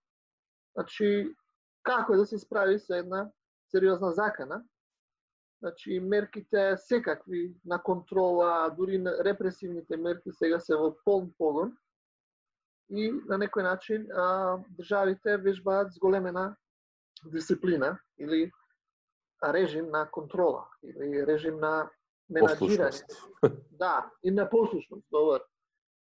Значи, како да се справи со една сериозна закана, Значи, мерките секакви на контрола, дури на репресивните мерки сега се во полн погон и на некој начин а, државите вежбаат зголемена дисциплина или режим на контрола или режим на менаџирање. Да, и на послушност, добар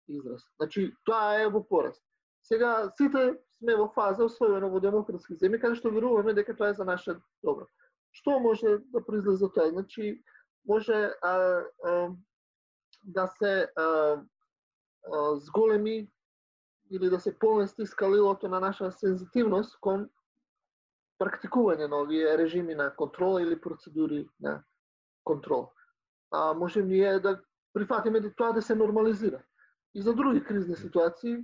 израз. Значи, тоа е во пораст. Сега сите сме во фаза, особено во демократски земји, каде што веруваме дека тоа е за наше добро. Што може да произлезе тоа? Значи, може а, а, да се а, а, зголеми или да се помести скалилото на наша сензитивност кон практикување на овие режими на контрола или процедури на контрол. А, може ние да прифатиме да тоа да се нормализира. И за други кризни ситуации,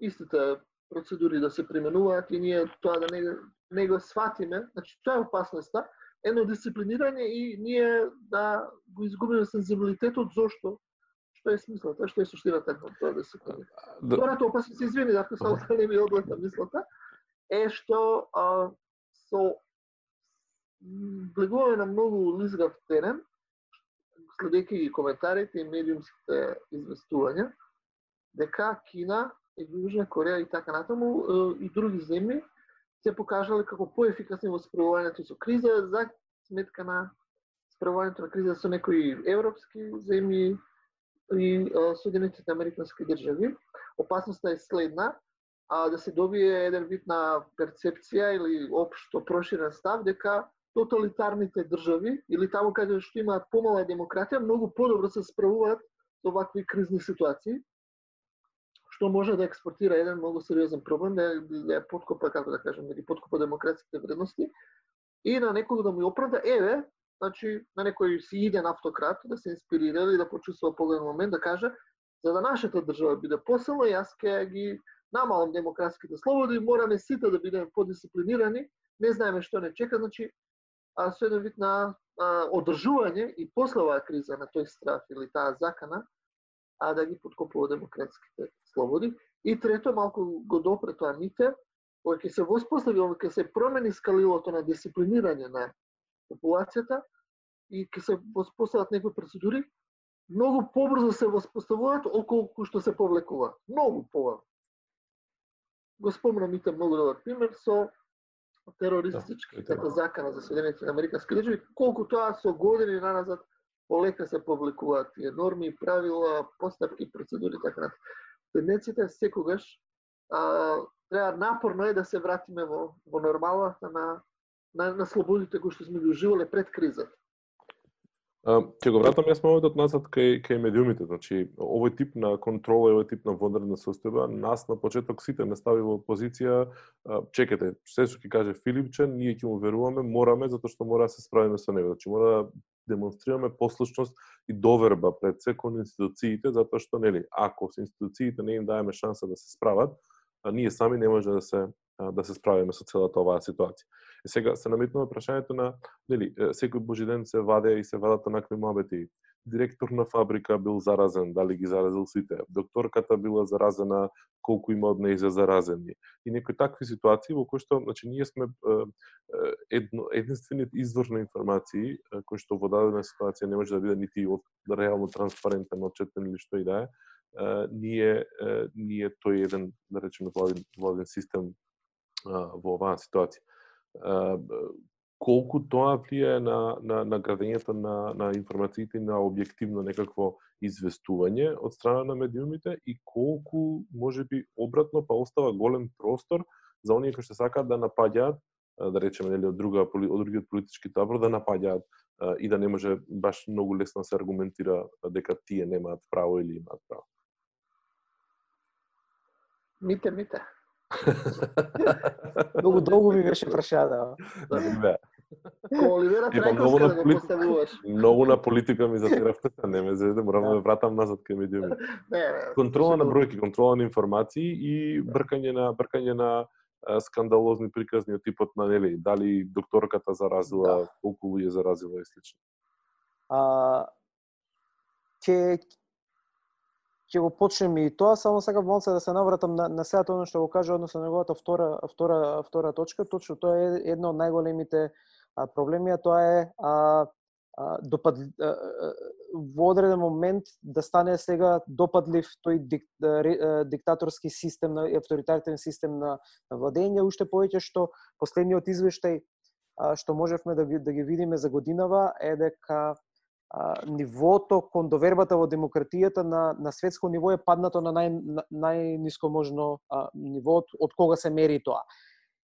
истите процедури да се применуваат и ние тоа да не, не го сватиме, значи тоа е опасноста, едно дисциплинирање и ние да го изгубиме сензибилитетот зошто? Што е смислата, што е суштината на тоа да се кои. Втората опасност, извини, ако само да не ми одлета мислата, е што а, со влегуваме на многу лизгав терен, следејќи ги коментарите и медиумските известувања, дека Кина Јужна Кореја и така натаму и други земји се покажале како поефикасни во справувањето со криза за сметка на справувањето на криза со некои европски земји и Соединетите Американски држави. Опасноста е следна, а да се добие еден вид на перцепција или општо проширен став дека тоталитарните држави или таму каде што имаат помала демократија многу подобро се справуваат со вакви кризни ситуации што може да експортира еден многу сериозен проблем, да, да ја подкопа, како да кажем, да ги подкопа демократските вредности и на некој да му оправда, еве, значи на некој си иден автократ да се инспирира или да почувствува погледен момент да каже за да нашата држава биде посилна, јас ќе ги намалам демократските слободи, мораме сите да бидеме подисциплинирани, не знаеме што не чека, значи а, со еден вид на а, одржување и после оваа криза на тој страф или таа закана, а да ги подкопува демократските слободи. И трето, малку го допре тоа мите, кога ќе се воспостави, ќе се промени скалилото на дисциплинирање на популацијата и ќе се воспостават некои процедури, многу побрзо се воспоставуваат околку што се повлекуваат. Многу побрзо. Го спомна Мите многу добар пример со терористичката да, закана за Соединените Американски држави, колку тоа со години наназад полека се повлекуваат тие норми, правила, постапки, процедури така натаму. Тенденцијата секогаш а, треба напорно е да се вратиме во, во нормалата на, на, на слободите кои што сме ги уживале пред кризата. Ќе го вратам јас моментот назад кај, кај медиумите. Значи, овој тип на контрола и овој тип на вонредна состојба, нас на почеток сите не стави во позиција, чекате, се што ќе каже Филипчен, ние ќе му веруваме, мораме, затоа што мора да се справиме со него. Значи, мора да демонстрираме послушност и доверба пред се кон институциите, затоа што, нели, ако се институциите не им даеме шанса да се справат, а ние сами не може да се да се справиме со целата оваа ситуација. И сега се наметнува прашањето на, нели, секој божи ден се ваде и се вадат онакви мобети. Директор на фабрика бил заразен, дали ги заразил сите. Докторката била заразена, колку има од за заразени. И некои такви ситуации во кои што, значи, ние сме едно, единствениот извор на информации кој што во дадена ситуација не може да биде нити од реално транспарентен, отчетен или што и да е, ние, ние тој еден, да речеме, владен, владен систем во оваа ситуација. Колку тоа влијае на, на, на градењето на, на информациите на објективно некакво известување од страна на медиумите и колку, може би, обратно, па остава голем простор за оние кои што сакаат да напаѓаат, да речеме, нели, од, друга, од другиот политички табор, да напаѓаат и да не може баш многу лесно се аргументира дека тие немаат право или имаат право. Мите, мите. Многу долго ми беше прашања. Да. Ко Оливера Трајковска да го поставуваш. Многу на политика ми затеравте, не ме заведе, морам да ме вратам назад кај медиуми. Контрола на бројки, контрола на информации и бркање на бркање на скандалозни приказни од типот на нели дали докторката заразила, да. колку луѓе заразила и слично. А ќе ќе го почнеме и тоа, само сакам малце да се навратам на, на сеато оно што го кажа односно на неговата втора, втора, втора точка, точно тоа е едно од најголемите а, проблеми, а тоа е а, а, допад, а, во одреден момент да стане сега допадлив тој дик, а, диктаторски систем на авторитарен систем на, на владење, уште повеќе што последниот извештај а, што можевме да, да ги видиме за годинава е дека нивото кон довербата во демократијата на, на светско ниво е паднато на нај, на, најниско можно а, ниво од, од кога се мери тоа.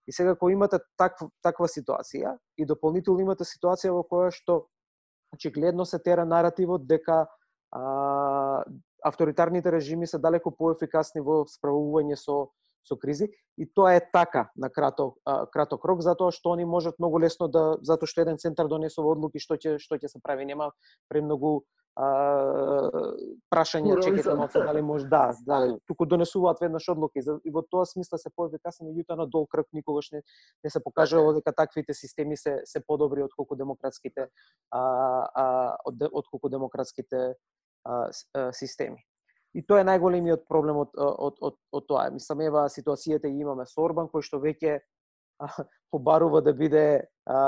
И сега кога имате так, таква ситуација и дополнително имате ситуација во која што очигледно се тера наративот дека а, авторитарните режими се далеко поефикасни во справување со со кризи и тоа е така на краток краток рок затоа што они можат многу лесно да затоа што еден центар донесува одлуки што ќе што ќе се прави. Нема премногу а, прашања чекате малце дали може да, да, туку донесуваат веднаш одлуки. И во тоа смисла се поефикасни меѓутоа на долг крак никогаш не не се покажува. Дека таквите системи се се подобри од колку демократските а, а од, од колку демократските а, системи. И тоа е најголемиот проблем од, од, од, од тоа. Мислам, ева ситуацијата ја имаме со Орбан, кој што веќе побарува да биде а,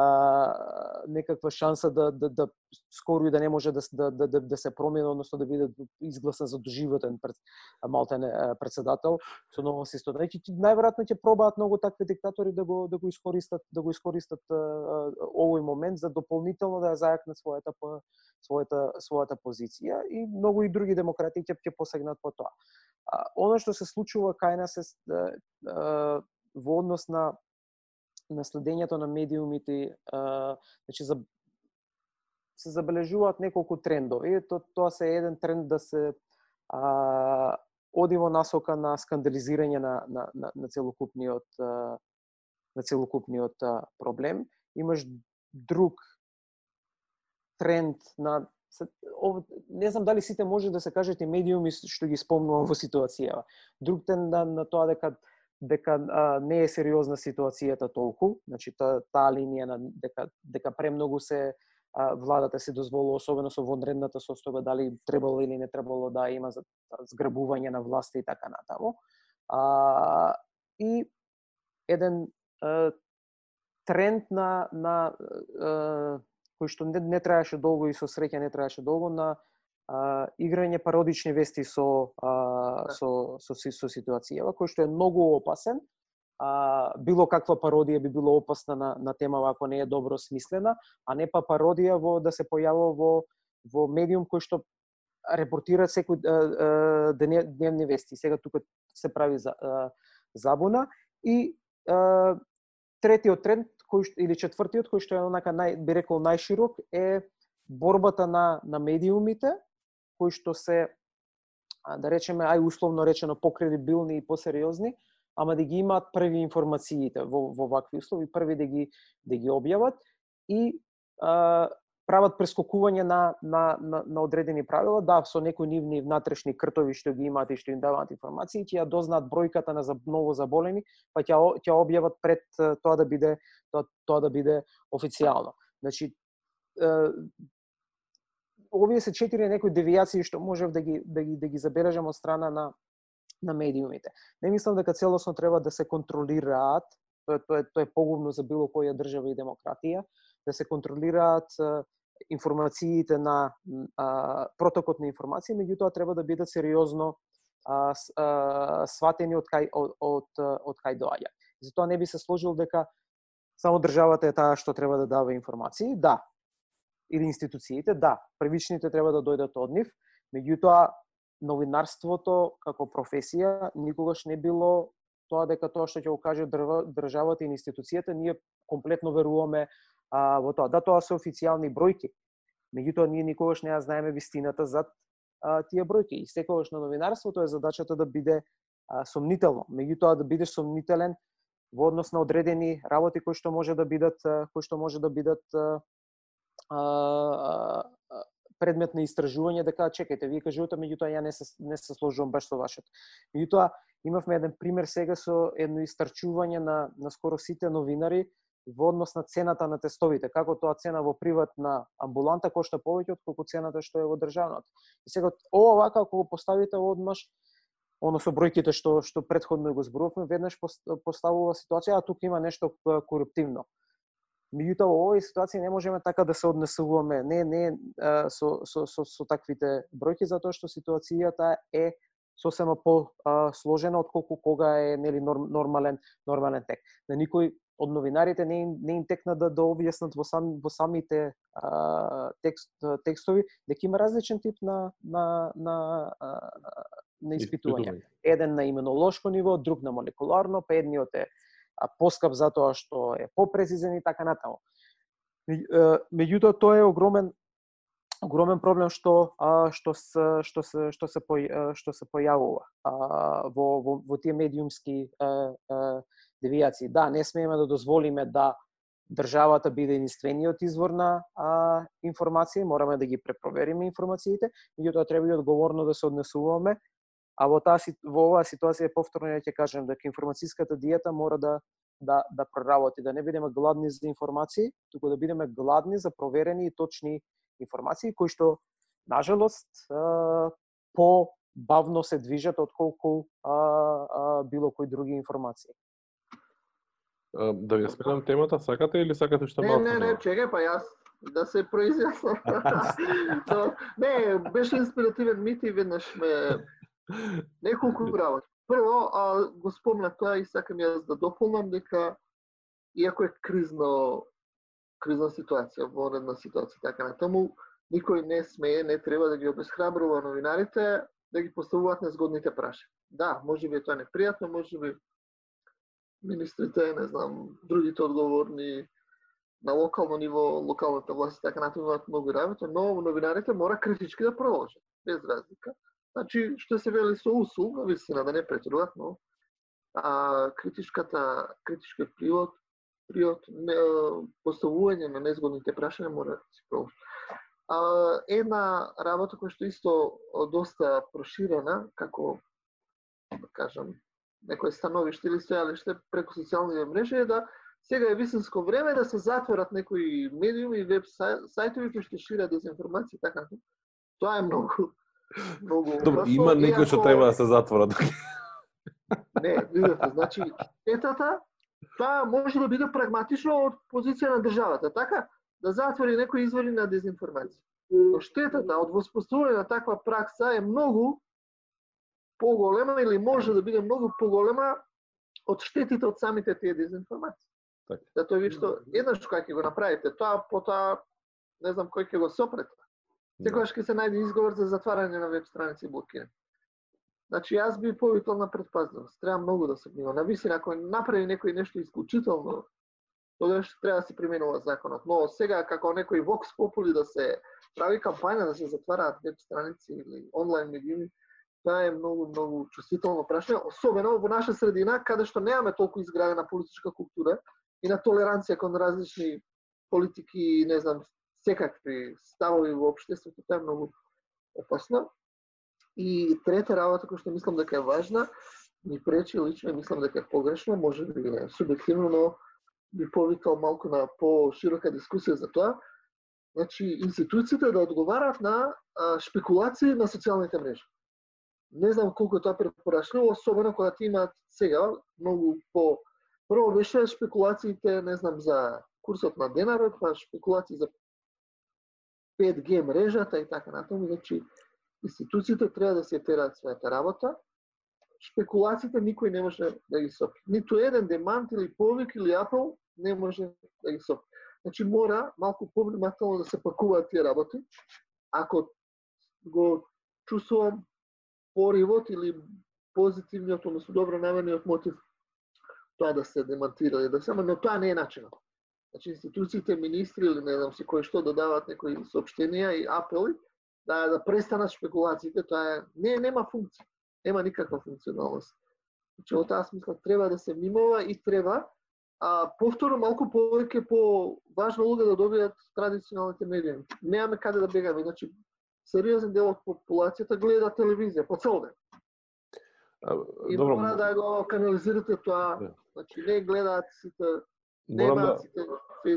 некаква шанса да, да, да скоро и да не може да, да, да, да, се промени, односно да биде изгласен за доживотен пред, малтен председател со ново система. Значи, најверојатно ќе пробаат многу такви диктатори да го да го искористат да го искористат а, а, овој момент за дополнително да ја зајакнат својата својата својата позиција и многу и други демократи ќе ќе посегнат по тоа. А, оно што се случува кај нас е во однос на наследењето на медиумите, а, значи за се забележуваат неколку трендови. То, тоа се еден тренд да се а, оди во насока на скандализирање на, на, на, на целокупниот а, на целокупниот а, проблем. Имаш друг тренд на ов, не знам дали сите може да се кажете медиуми што ги спомнувам во ситуацијава. Друг тренд на, на тоа дека дека а, не е сериозна ситуацијата толку, значи та, таа линија на дека дека премногу се а, владата се дозволува особено со вонредната состојба дали требало или не требало да има за зграбување на власта и така натаму. А, и еден а, тренд на на а, кој што не, не траеше долго и со среќа не траеше долго на а, играње пародични вести со, а, да. со, со, со, со ситуацијава, кој што е многу опасен. А, било каква пародија би било опасна на, на темава ако не е добро смислена, а не па пародија во да се појавува во, во медиум кој што репортира секој дневни вести. Сега тука се прави за, а, забуна и а, третиот тренд кој или четвртиот кој што е онака нај би рекол најширок е борбата на на медиумите кои што се да речеме ај условно речено покредибилни и посериозни, ама да ги имаат први информациите во во вакви услови, први да ги да ги објават и а, прават прескокување на, на, на, на одредени правила, да, со некои нивни внатрешни кртови што ги имаат и што им даваат информации, ќе ја дознаат бројката на ново заболени, па ќе ќе објават пред тоа да биде тоа, тоа да биде официјално. Значи, овие се четири некои девијации што можев да ги да ги да ги забележам од страна на на медиумите. Не мислам дека целосно треба да се контролираат, тоа тоа е тоа е погубно за било која држава и демократија, да се контролираат информациите на а, протокот на информации, меѓутоа треба да бидат сериозно а, а, сватени од кај од, од, од кај доаѓа. Затоа не би се сложил дека само државата е таа што треба да дава информации. Да, или институциите, да, првичните треба да дојдат од нив, меѓутоа новинарството како професија никогаш не било тоа дека тоа што ќе го каже државата и институцијата, ние комплетно веруваме а, во тоа. Да, тоа се официјални бројки, меѓутоа ние никогаш не ја знаеме вистината зад а, тие бројки. И секогаш на новинарството е задачата да биде а, сомнително, меѓутоа да бидеш сомнителен во однос на одредени работи кои што може да бидат кои што може да бидат предмет на истражување дека чекајте, вие кажувате, меѓутоа ја не се не се сложувам баш со вашето. Меѓутоа имавме еден пример сега со едно истрчување на на скоро сите новинари во однос на цената на тестовите, како тоа цена во приватна амбуланта кошта повеќе од колку цената што е во државната. И сега ова вака ако го поставите одмаш оно со бројките што што претходно го зборувавме, веднаш поставува ситуација, а тука има нешто коруптивно. Меѓутоа во овој ситуација не можеме така да се однесуваме, не не со, со, со, со таквите бројки затоа што ситуацијата е сосема по сложена од колку кога е нели норм, нормален нормален тек. На никој од новинарите не им, не им текна да да објаснат во сам во самите а, текст, текстови дека има различен тип на на на а, на испитување. Еден на имунолошко ниво, друг на молекуларно, па едниот е поскап затоа што е попрецизен и така натаму. Меѓутоа тоа е огромен огромен проблем што што се што се што се по, што се појавува во, во во тие медиумски девијации. Да, не смееме да дозволиме да државата биде единствениот извор на а, информации, мораме да ги препровериме информациите, меѓутоа треба и одговорно да се однесуваме А во таа во оваа ситуација повторно ја ќе кажем дека информацијската диета мора да да да проработи, да не бидеме гладни за информации, туку да бидеме гладни за проверени и точни информации кои што нажалост по бавно се движат од колку а, а, било кои други информации. Да ја сменам темата, сакате или сакате што Не, малку? не, не, чекај, па јас да се произјаснам. Не, беше инспиративен мит и веднаш ме неколку работи. Прво, а, го спомна тоа и сакам јас да дополнам дека иако е кризно кризна ситуација, вонредна ситуација, така на тому, никој не смее, не треба да ги обесхрабрува новинарите да ги поставуваат незгодните прашања. Да, може би е тоа непријатно, може би министрите, не знам, другите одговорни на локално ниво, локалната власт и така натаму имаат многу работа, но новинарите мора критички да продолжат, без разлика. Значи, што се вели со услуга, вистина да не претруват, но а, критичката, критичкиот привод, привод не, поставување на незгодните прашања мора да се продолжи. А, една работа која што исто доста проширена, како да кажам, некој становиште или стојалиште преку социјалните мрежи е да сега е вистинско време да се затворат некои медиуми и веб сајтови кои што шират дезинформација така. така. Тоа е многу многу Добро, има некои што треба да се затворат. Не, видите, значи штетата тоа може да биде прагматично од позиција на државата, така? Да затвори некои извори на дезинформација. Но штетата од воспоставување на таква пракса е многу поголема или може да биде многу поголема од штетите од самите тие дезинформации. Така. Затоа ви што еднаш кога ќе го направите тоа, потоа не знам кој ќе го сопрете. Да. Секогаш ќе се најде изговор за затварање на веб страници и блокирање. Значи јас би повикал на предпазливост. Треба многу да се внимава. На висина ако направи некој нешто исклучително, тогаш треба да се применува законот. Но сега како некој вокс попули да се прави кампања да се затвараат веб страници или онлайн медиуми, тоа е многу многу чувствително прашање, особено во наша средина каде што немаме толку изградена политичка култура и на толеранција кон различни политики не знам секакви ставови во општеството, тоа е многу опасно. И трета работа која што мислам дека е важна, ми пречи лично и мислам дека е погрешно, може би е субјективно, но би повикал малку на по-широка дискусија за тоа. Значи, институциите да одговараат на а, шпекулации на социјалните мрежи. Не знам колку е тоа препорачливо, особено кога ти имаат сега многу по Прво беше шпекулациите, не знам, за курсот на денарот, па шпекулации за 5G мрежата и така натаму, значи институциите треба да се тераат својата работа. Шпекулациите никој не може да ги сопи. Ниту еден демант или повик или апел не може да ги сопи. Значи мора малку повнимателно да се пакуваат тие работи. Ако го чувствувам поривот или позитивниот, односно добро намерниот мотив тоа да се демантира или да се, но тоа не е начинот. Значи институциите, министри или не знам си кои што да дават некои сообштенија и апели да да престанат шпекулациите, тоа е не нема функција, нема никаква функционалност. Значи во таа смисла треба да се внимава и треба а повторно малку повеќе по важна улога да добијат традиционалните медиуми. Немаме каде да бегаме, значи сериозен дел од популацијата гледа телевизија по цел ден. А, И Добро, мора да го канализирате тоа. Да. Значи не гледаат сите, морам да.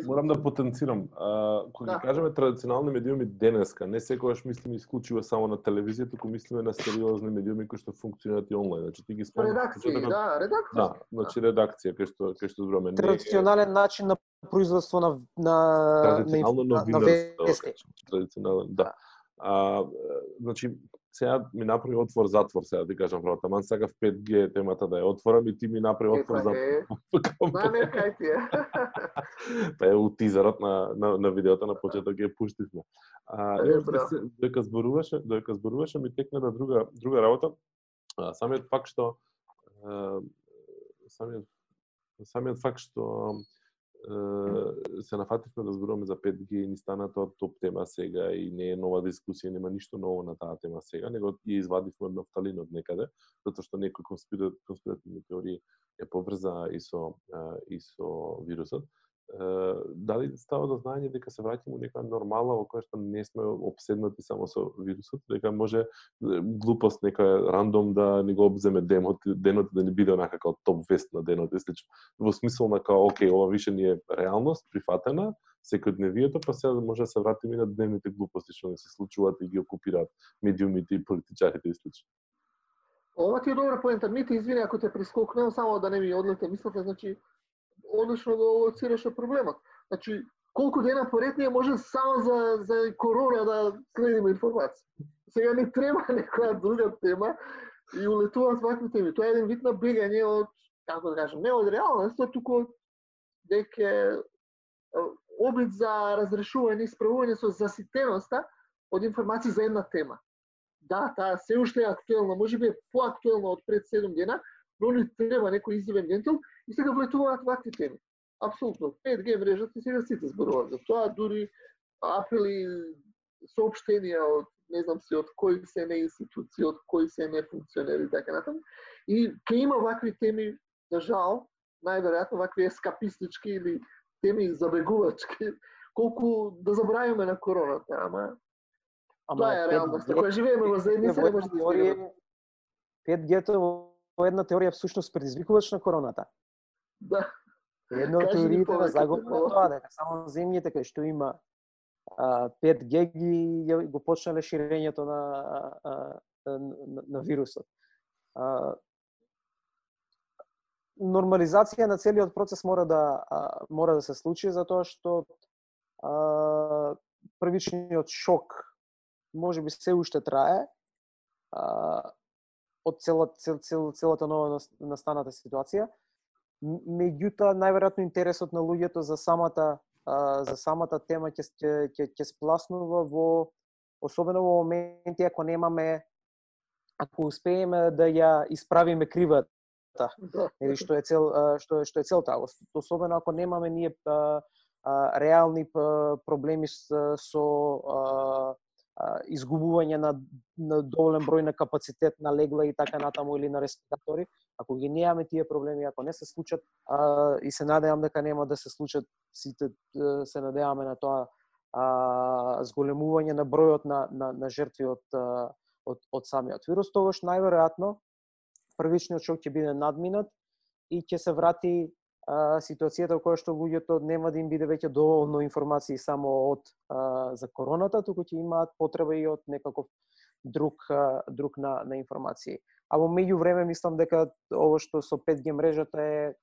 Морам да потенцирам. А, кога Да. кажеме традиционални медиуми денеска, не секогаш мислиме исклучиво само на телевизија, туку мислиме на сериозни медиуми кои што функционираат и онлайн. Значи ти ги спомнав Редакции, почетокот- да, редакции. Да, значи редакција кај што кај што збораме. Не е Традиционален начин на производство на на на, традиционално на, на новинарство, да вести. Традиционален, да. А, е, значи, сега ми направи отвор затвор, сега ти кажам прво, таман сакав 5G темата да ја отворам и ти ми направи Е, отвор па затвор. е, знаме кај ти е. па е у тизерот на, на, на видеото на почеток ја пуштивме. А, Е, е, браво. се, дека зборуваше, дека зборуваше ми текна на друга друга работа. А, самиот факт што а, самиот самиот факт што е, се нафативме да зборуваме за 5G и ни стана тоа топ тема сега и не е нова дискусија, нема ништо ново на таа тема сега, него ја извадивме од нафталин од некаде, затоа што некои конспиративни теории е поврза и со и со вирусот. Дали става до знаење дека се враќаме у некоја нормала во која што не сме обседнати само со вирусот, дека може глупост некоја рандом да ни го обземе денот, денот да ни биде онака како топ вест на денот и слично. Во смисол на као, окей, ова више ни е реалност, прифатена, секојдневието, па сега може да се вратиме и на дневните глупости што ни се случуваат и ги окупираат медиумите и политичарите и слично. Ова ти е добра поента. Мите, извини ако те прескокнем, само да не ми одлете мислата, значи одлично го да лоцираше проблемот. Значи, колку дена поред ние може само за, за корона да следиме информации. Сега не треба некоја друга тема и улетуваат вакви теми. Тоа е еден вид на бегање од, како да кажем, не од реалност, туку од дека обид за разрешување и справување со заситеноста од информации за една тема. Да, таа се уште е актуелна, може би е поактуелна од пред 7 дена, но ни треба некој изивен вентил и сега влетуваат вакви теми. Апсолутно. 5G мрежата сега сите зборуваат за тоа, дури апели, сообштенија од не знам се од кои се не институции, од кои се не функционери и така натаму. И ке има вакви теми, за жал, најверојатно вакви ескапистички или теми забегувачки, колку да забравиме на короната, ама Ама тоа е реалност. Ако живееме во заедница, не може да избегнеме. 5G-то во една теорија всушност предизвикувач на короната. Да. Едно од теориите на на тоа, дека само земјите кај што има 5G ги го почнале ширењето на, на, на вирусот. Нормализација на целиот процес мора да мора да се случи затоа што првичниот шок може би се уште трае од целата цел, цел, целата нова настаната ситуација. Меѓутоа најверојатно интересот на луѓето за самата за самата тема ќе ќе ќе спласнува во особено во моменти ако немаме ако успееме да ја исправиме кривата или што е цел што е што е целта. Особено ако немаме ние реални проблеми со изгубување на, на доволен број на капацитет на легла и така натаму или на респиратори. Ако ги немаме тие проблеми, ако не се случат, а, и се надевам дека нема да се случат, сите се надеваме на тоа а, зголемување на бројот на, на, на жртви од, од, од самиот вирус, тогаш најверојатно првичниот шок ќе биде надминат и ќе се врати а, ситуацијата во која што луѓето нема да им биде веќе доволно информации само од а, за короната, туку ќе имаат потреба и од некаков друг а, друг на на информации. А во меѓувреме мислам дека ово што со 5G мрежата е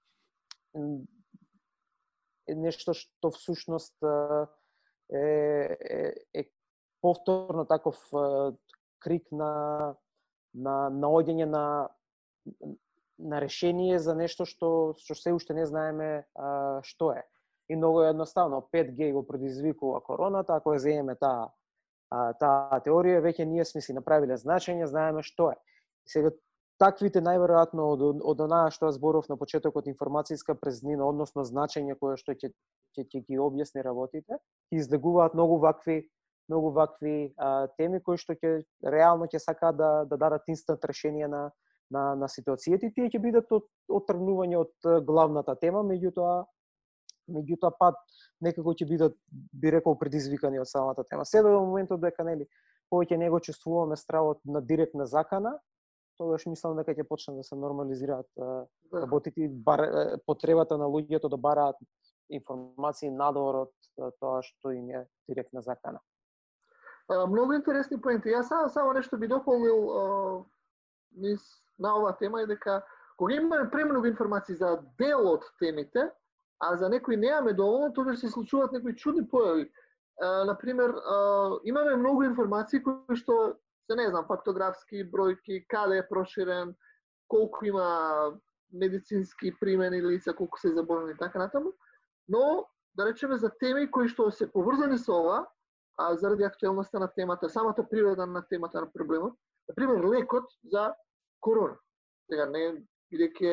е нешто што всушност е, е, е повторно таков крик на на наоѓање на на решение за нешто што што се уште не знаеме а, што е. И многу е едноставно, 5G го предизвикува короната, ако ја земеме таа таа теорија, веќе ние сме си направиле значење, знаеме што е. Сега таквите најверојатно од од онаа што зборов на почетокот информацијска презнина, односно значење кое што ќе ќе ќе ги објасни работите, ќе излегуваат многу вакви многу вакви а, теми кои што ќе реално ќе сакаат да да дадат инстант решение на на, на ситуацијата и тие ќе бидат од, отргнување од главната тема, меѓутоа меѓутоа пат некако ќе бидат би рекол предизвикани од самата тема. Седо до моментот дека нели повеќе него чувствуваме стравот на директна закана, тогаш мислам дека ќе почнат да се нормализираат да. работите бар, потребата на луѓето да бараат информации надвор од тоа што им е директна закана. Многу интересни поенти. Јас само, само нешто би дополнил низ на оваа тема е дека кога имаме премногу информации за дел од темите, а за некои немаме доволно, тогаш се случуваат некои чудни појави. например, имаме многу информации кои што се не знам, фактографски бројки, каде е проширен, колку има медицински примени лица, колку се заболени и така натаму, но да речеме за теми кои што се поврзани со ова, а заради актуелноста на темата, самата природа на темата на проблемот, например лекот за корона. Сега не бидејќи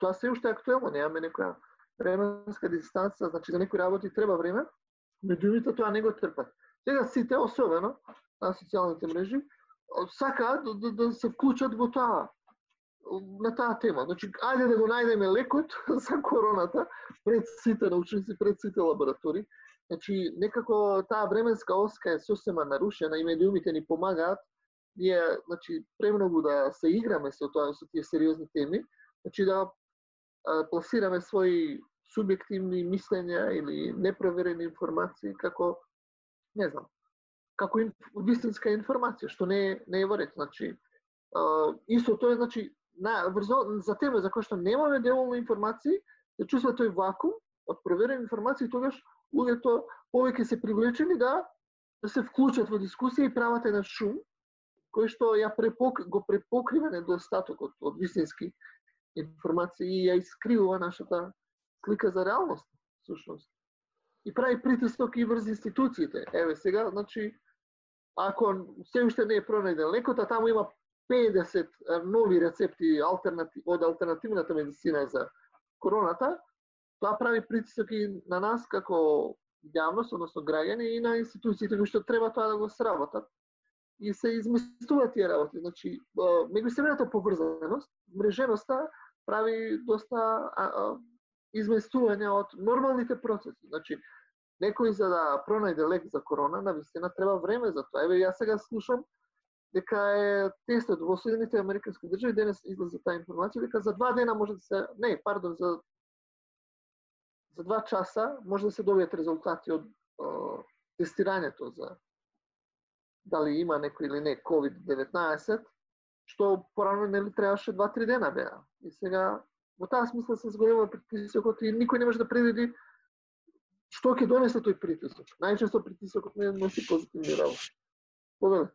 тоа се уште актуелно, немаме некоја временска дистанца, значи за некои работи треба време, медиумите тоа не го трпат. Сега сите, особено на социјалните мрежи, сакаат да, да, да се вклучат во таа на таа тема. Значи, ајде да го најдеме лекот за короната пред сите научници, пред сите лаборатории. Значи, некако таа временска оска е сосема нарушена и медиумите ни помагаат ние значи премногу да се играме со тоа со тие сериозни теми, значи да пласираме своји субјективни мислења или непроверени информации како не знам, како инф, вистинска информација што не е не е во ред, значи исто тоа е значи на врзо за тема за која што немаме доволно информации, се чувства тој вакуум од проверени информации, тогаш луѓето повеќе се привлечени да да се вклучат во дискусија и прават еден шум кој што ја препок, го препокрива недостатокот од вистински информации и ја искривува нашата слика за реалност, всушност. И прави притисок и врз институциите. Еве сега, значи, ако се уште не е пронајден лекот, а таму има 50 нови рецепти алтернатив, од алтернативната медицина за короната, тоа прави притисок и на нас како јавност, односно граѓани и на институциите кои што треба тоа да го сработат и се изместуваат тие работи. Значи, меѓусебната поврзаност, мреженоста прави доста а, а, изместување од нормалните процеси. Значи, некој за да пронајде лек за корона, на вистина треба време за тоа. Еве јас сега слушам дека е тестот во Соединените Американски држави денес излезе таа информација дека за два дена може да се не, пардон, за за два часа може да се добијат резултати од о, тестирањето за дали има некој или не COVID-19, што порано нели требаше 2-3 дена беа. И сега во таа смисла се зголема притисокот и никој не може да предвиди што ќе донесе тој притисок. Најчесто притисокот не носи позитивни работи. Повеле.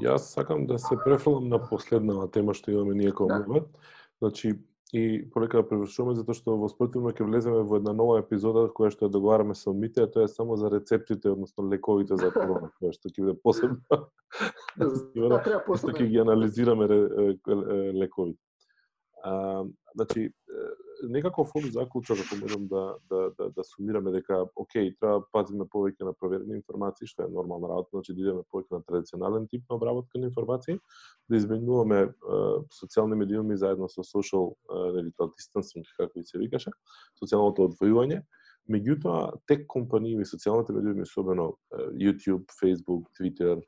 Јас сакам да се префрлам на последнава тема што имаме ние како да. Значи, и полека да превршуваме затоа што во спротивно ќе влеземе во една нова епизода која што ја договараме со Мите, а тоа е само за рецептите, односно лековите за корона, која што ќе биде посебно. да, што ќе ги анализираме лековите. А, значи, некако фокус заклучок, да ако можам да, да, да, да сумираме дека, окей, треба да пазиме повеќе на проверени информации, што е нормална работа, значи да идеме повеќе на традиционален тип на обработка на информации, да изменуваме е, социјални медиуми заедно со social, нели тоа distancing, како и се викаше, социјалното одвојување, Меѓутоа, тек компании и социјалните медиуми, особено YouTube, Facebook, Twitter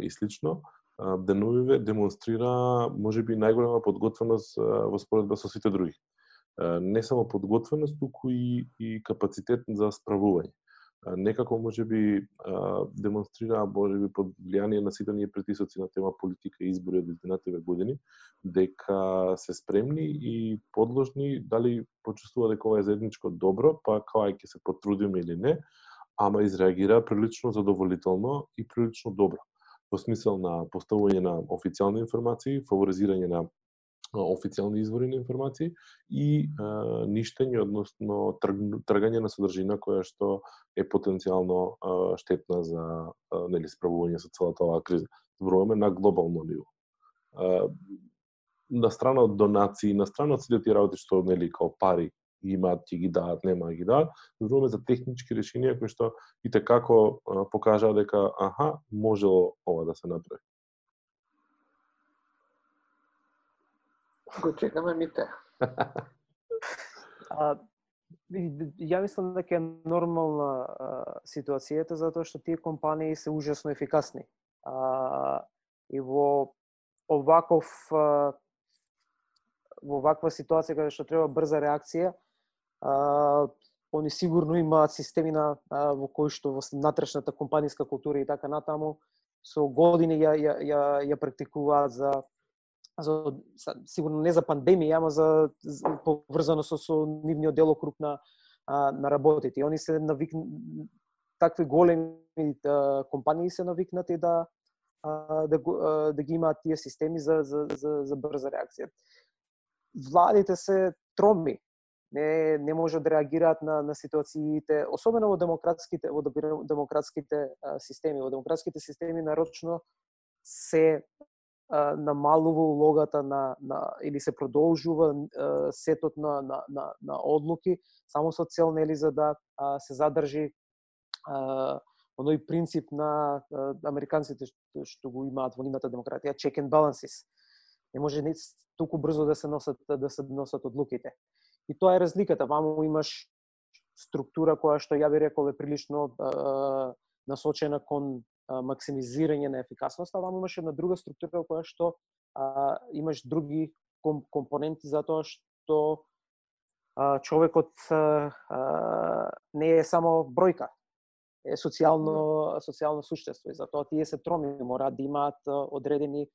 и слично, деновиве демонстрира можеби најголема подготвеност во споредба со сите други не само подготвеност, туку и, и капацитет за справување. Некако може би демонстрира, може би под влијание на сите ние притисоци на тема политика и избори од изминативе години, дека се спремни и подложни, дали почувствува дека ова е заедничко добро, па кај ќе се потрудиме или не, ама изреагира прилично задоволително и прилично добро во смисел на поставување на официјални информации, фаворизирање на официјални извори на информации и а, ништење, односно тргање на содржина која што е потенцијално а, штетна за а, нели справување со целата оваа криза. Зборуваме на глобално ниво. А, на страна од донации, на страна од сите тие работи што нели као пари имаат, ќе ги даат, нема да ги даат, зборуваме за технички решенија кои што и како покажаа дека аха, можело ова да се направи. Го чекаме мите. а, ја мислам дека е нормална а, ситуацијата затоа што тие компании се ужасно ефикасни. А, и во оваков а, во ваква ситуација каде што треба брза реакција, а, они сигурно имаат системи на а, во кои што во натрешната компаниска култура и така натаму со години ја ја ја, ја практикуваат за за сигурно не за пандемија, ама за, за поврзано со, со нивниот делокруг на на работите. И они се навик такви големи а, компании се навикнати да да, да ги имаат тие системи за, за, за, за брза реакција. Владите се троми не не може да реагираат на на ситуациите, особено во демократските во демократските а, системи, во демократските системи нарочно се намалува улогата на, на или се продолжува а, сетот на, на, на, на одлуки само со цел нели за да а, се задржи а, оној принцип на а, американците што, што го имаат во нивната демократија check and balances. Не може не туку брзо да се носат да се носат одлуките. И тоа е разликата. Ваму имаш структура која што ја би рекол е прилично а, насочена кон максимизирање на ефикасноста, ваму имаше една друга структура која што а, имаш други ком, компоненти за тоа што а, човекот а, не е само бројка, е социјално социјално суштество и затоа тие се троми мораат да имаат одредени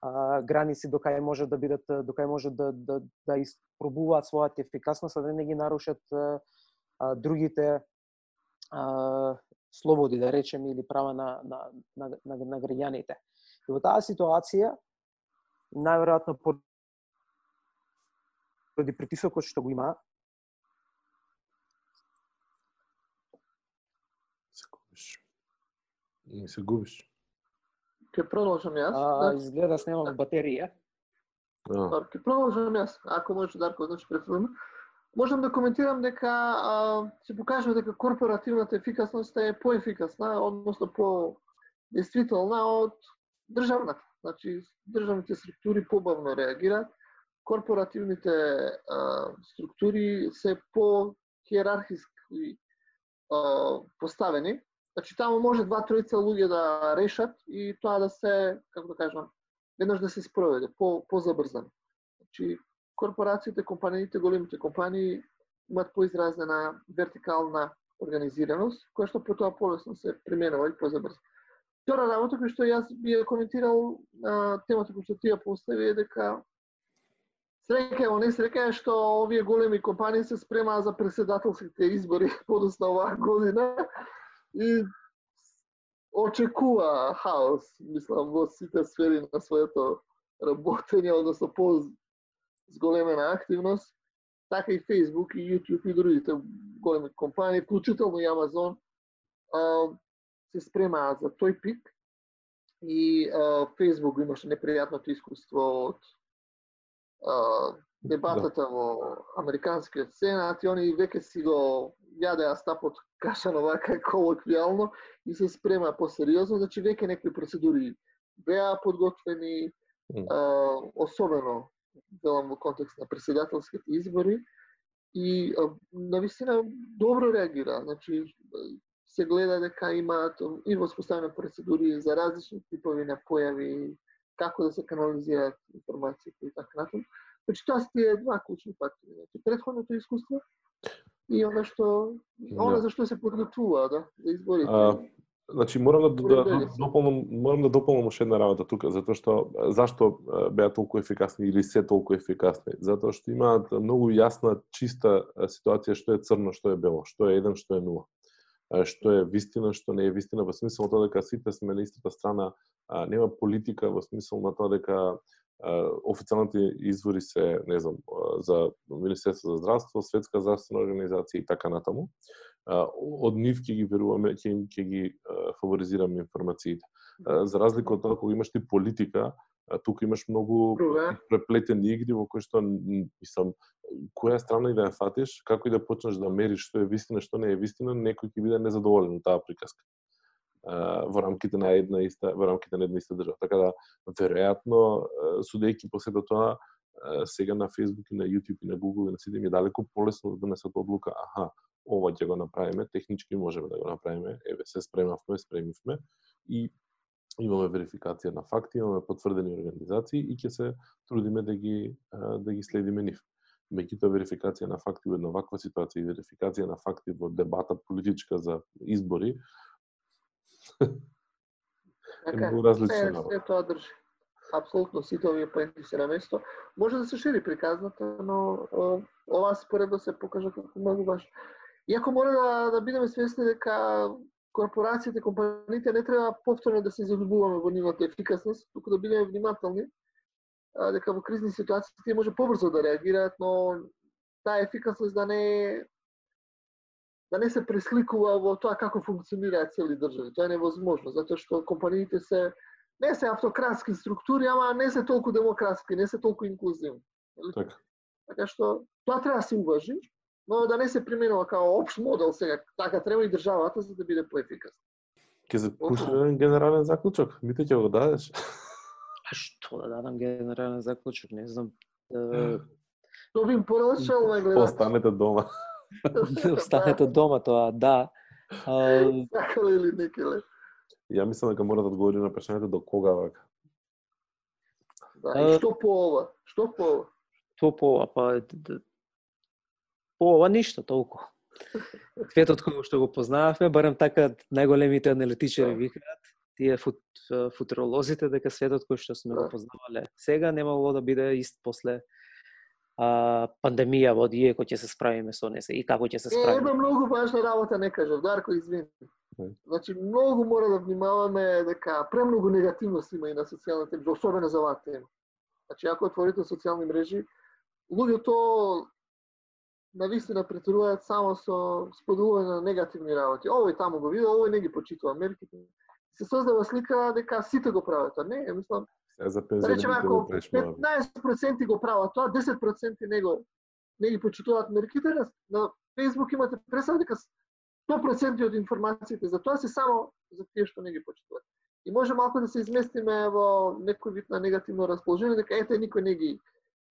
а, граници до кај може да бидат до кај може да да да испробуваат својата ефикасност, а да не ги нарушат а, а, другите а, слободи, да речеме, или права на, на, на, на, на граѓаните. И во таа ситуација, најверојатно поради притисокот што го има, Се губиш. Не се губиш. Ќе продолжам јас. а, Значи, изгледа снемам батерија. Ќе продолжам јас. Ако може Дарко, значи претходно. Можам да коментирам дека а, се покажува дека корпоративната ефикасност е поефикасна, односно по действителна од државната. Значи, државните структури побавно реагираат, корпоративните а, структури се по хиерархиски а, поставени. Значи, таму може два тројца луѓе да решат и тоа да се, како да кажам, веднаш да се спроведе, по, по-забрзано. Значи, корпорациите, компаниите, големите компании имаат поизразена вертикална организираност, која што потоа полесно се применува и позабрз. Втора работа која што јас би ја коментирал а, темата која што ти ја постави е дека среќа ево не среќа е што овие големи компании се спремаа за председателските избори подоцна оваа година и очекува хаос, мислам, во сите сфери на своето работење, односно по зголемена активност, така и Facebook и YouTube и другите големи компании, вклучително и Amazon, се спремаат за тој пик и Facebook имаше непријатното искуство од дебатата во Американскиот сенат и они веќе си го јадеа стапот кашано вака колоквијално и се спрема посериозно, значи веќе некои процедури беа подготвени, Мм. а, особено велам во контекст на председателските избори и а, навистина добро реагира, значи се гледа дека имаат и воспоставени процедури за различни типови на појави, како да се канализираат информациите и така натаму. Значи тоа се тие два клучни фактори. Значи претходното искуство и она што она Да. за што се подготвува, да, за изборите. А, Значи морам да, да, да дополнам морам да дополнам уште една работа тука затоа што зашто беа толку ефикасни или се толку ефикасни? Затоа што имаат многу јасна чиста ситуација што е црно, што е бело, што е еден, што е нула. Што е вистина, што не е вистина во смисла тоа дека сите сме на истата страна, нема политика во смисла на тоа дека официјалните извори се, не знам, за Министерство за здравство, Светска здравствена организација и така натаму од нив ќе ги веруваме, ќе им ќе ги фаворизираме информациите. За разлика од тоа кога имаш ти политика, тука имаш многу преплетени игри во кои што мислам која страна и да ја фатиш, како и да почнеш да мериш што е вистина, што не е вистина, некој ќе биде незадоволен од таа приказка во рамките на една иста во рамките на една иста држава. Така да веројатно судејќи по сето тоа сега на Facebook и на YouTube и на Google и на сите ми е далеку полесно да донесат одлука, аха, ова ќе го направиме, технички можеме да го направиме, еве се спремавме, спремивме и имаме верификација на факти, имаме потврдени организации и ќе се трудиме да ги да ги следиме нив. Меѓутоа верификација на факти во една ваква ситуација и верификација на факти во дебата политичка за избори е Така, многу различна се, работа. се тоа држи. Апсолутно сите овие поенти се на место. Може да се шири приказната, но ова според да се покажа како многу важно. Иако мора да, да бидеме свесни дека корпорациите, компаниите не треба повторно да се залюбуваме во нивната ефикасност, туку да бидеме внимателни, дека во кризни ситуации тие може побрзо да реагираат, но таа ефикасност да не да не се пресликува во тоа како функционираат цели држави. Тоа е невозможно, затоа што компаниите се не се автократски структури, ама не се толку демократски, не се толку инклузивни. Така. Така што тоа треба да се уважи, но да не се применува као општ модел сега. Така треба и државата за да биде поефикасна. Ќе се пушти еден генерален заклучок. Мите ќе го дадеш. А што да дадам генерален заклучок, не знам. Тоа би им порачал на гледач. Останете дома. Останете дома тоа, да. А, Сакале или некеле. Ја мислам дека мора да одговори на прашањето до кога вака. Да, и што по ова? Што по ова? Тоа по ова, па ова ништо толку. Светот кој што го познававме, барем така најголемите аналитичари Да. викаат, тие фут, футуролозите дека светот кој што сме го Да. познавале сега немало да биде ист после а, пандемија во дие кој ќе се справиме со несе и како ќе се Е, справиме. една многу важна работа не кажав, Дарко, извини. Ајде. Значи, многу мора да внимаваме дека премногу негативност има и на социјалните мрежи, особено за оваа тема. Значи, ако отворите социјални мрежи, луѓето на вистина претеруваат само со споделување на негативни работи. Овој таму го видел, овој не ги почитува мерките. Се создава слика дека сите го прават, а не, мислам, Сега за да речеме ако да прешмаваме. 15% го прават тоа, 10% не го не ги почитуваат мерките, на, Facebook имате представа дека 100% од информациите за тоа се само за тие што не ги почитуваат. И може малку да се изместиме во некој вид на негативно расположение, дека ете никој не ги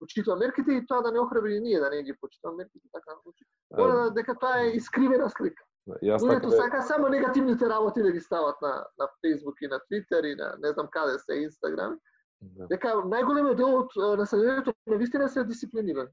почитува мерките и тоа да не охрабри ние да не ги почитуваме мерките така. Значи, мора дека тоа е искривена слика. Јас Луѓето така сака само негативните работи да ги стават на на Facebook и на Twitter и на не знам каде се Instagram да. дека најголемиот дел од населението на вистина се дисциплинирани.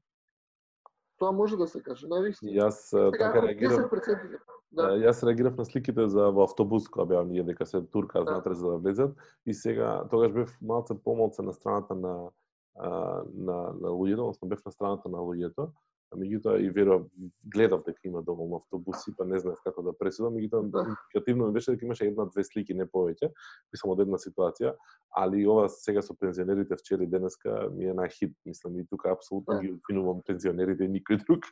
Тоа може да се каже, на вистина. Јас Сега, така реагирав 10% Да. да. Јас реагирав на сликите за во автобус кога беа ние дека се турка Да. внатре за да влезат и сега тогаш бев малце помалце на страната на на на луѓето, односно бев на страната на луѓето, а меѓутоа и верував гледав дека има доволно автобуси, па не знаев како да пресудам, меѓутоа Да. индикативно ми беше дека имаше една-две слики не повеќе, кои само од една ситуација, али ова сега со пензионерите вчера и денеска ми е најхит, мислам и тука апсолутно Да. ги обвинувам пензионерите и никој друг.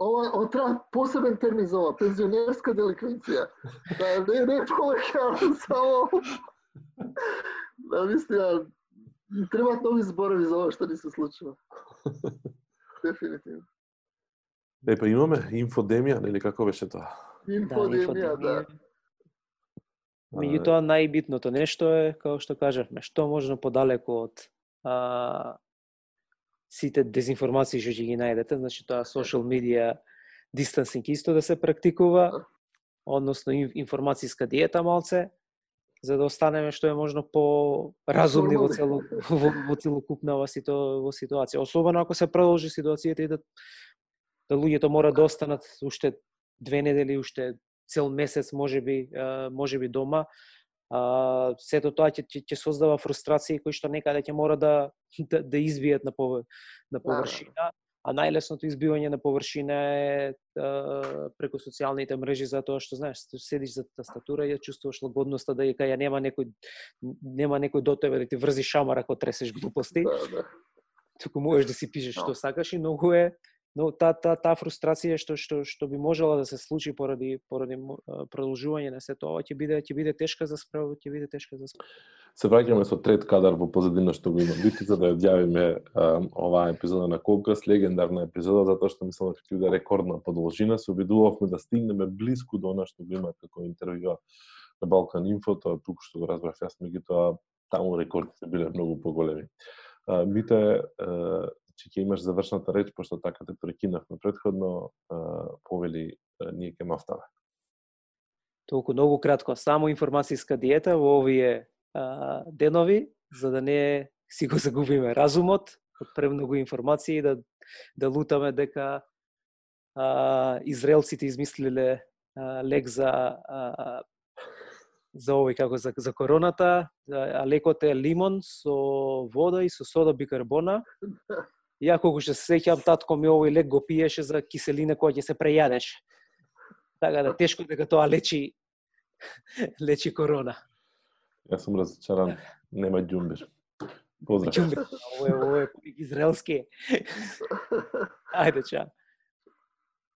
Ова, ова треба посебен термин за ова, пензионерска деликвенција. Да, не, не повеќе, само... Да, вистина, ни требаат нови зборови за ова што ни се случува. Дефинитивно. Е, па имаме инфодемија, нели како беше тоа? Инфодемија, да. Меѓутоа најбитното нешто е, како што кажавме, што можно подалеку од а, сите дезинформации што ќе ги најдете, значи тоа social media distancing исто да се практикува, односно ин- информацијска диета малце, за да останеме што е можно по разумни во цело во, во целокупнава сито, во ситуација. Особено ако се продолжи ситуацијата и да да луѓето мора да останат уште две недели, уште цел месец можеби можеби дома. А, сето тоа ќе ќе ќе создава фрустрации кои што некаде ќе мора да да, да избијат на повр, на површина. А најлесното избивање на површина е а, преку социјалните мрежи затоа што знаеш, седиш за тастатура и ја чувствуваш лагодноста да дека ја нема некој нема некој до тебе да ти врзи шамар ако тресеш глупости Да, да. туку можеш да си пишеш Да. што сакаш и многу е но та та, та фрустрација што што што би можела да се случи поради поради продолжување на сето ова ќе биде ќе биде тешка за справа, ќе биде тешка за справа. Се враќаме со трет кадар во позадина што го има бити за да ја одјавиме оваа епизода на Колкас, легендарна епизода затоа што мислам дека ќе биде рекордна подолжина, се обидувавме да стигнеме блиску до она што го има како интервјуа на Балкан Инфо, тоа туку што го разбрав јас, меѓутоа таму рекордите биле многу поголеми. Вите. Мите, че ќе имаш завршната реч, пошто така те прекинавме предходно, повели ние ке мафтаме. Толку многу кратко, само информацијска диета во овие а, денови за да не си го загубиме разумот од премногу информации и да да лутаме дека а, израелците измислиле а, лек за а, за овој како за, за короната, а лекот е лимон со вода и со сода бикарбона. Ја колку што се сеќавам, татко ми овој лек го пиеше за киселина која ќе се прејадеш. Така да тешко дека тоа лечи лечи корона. Јас сум разочаран, нема ѓумбир. Поздрав. Ќумбе, ово е, ово е израелски. Ајде, чао.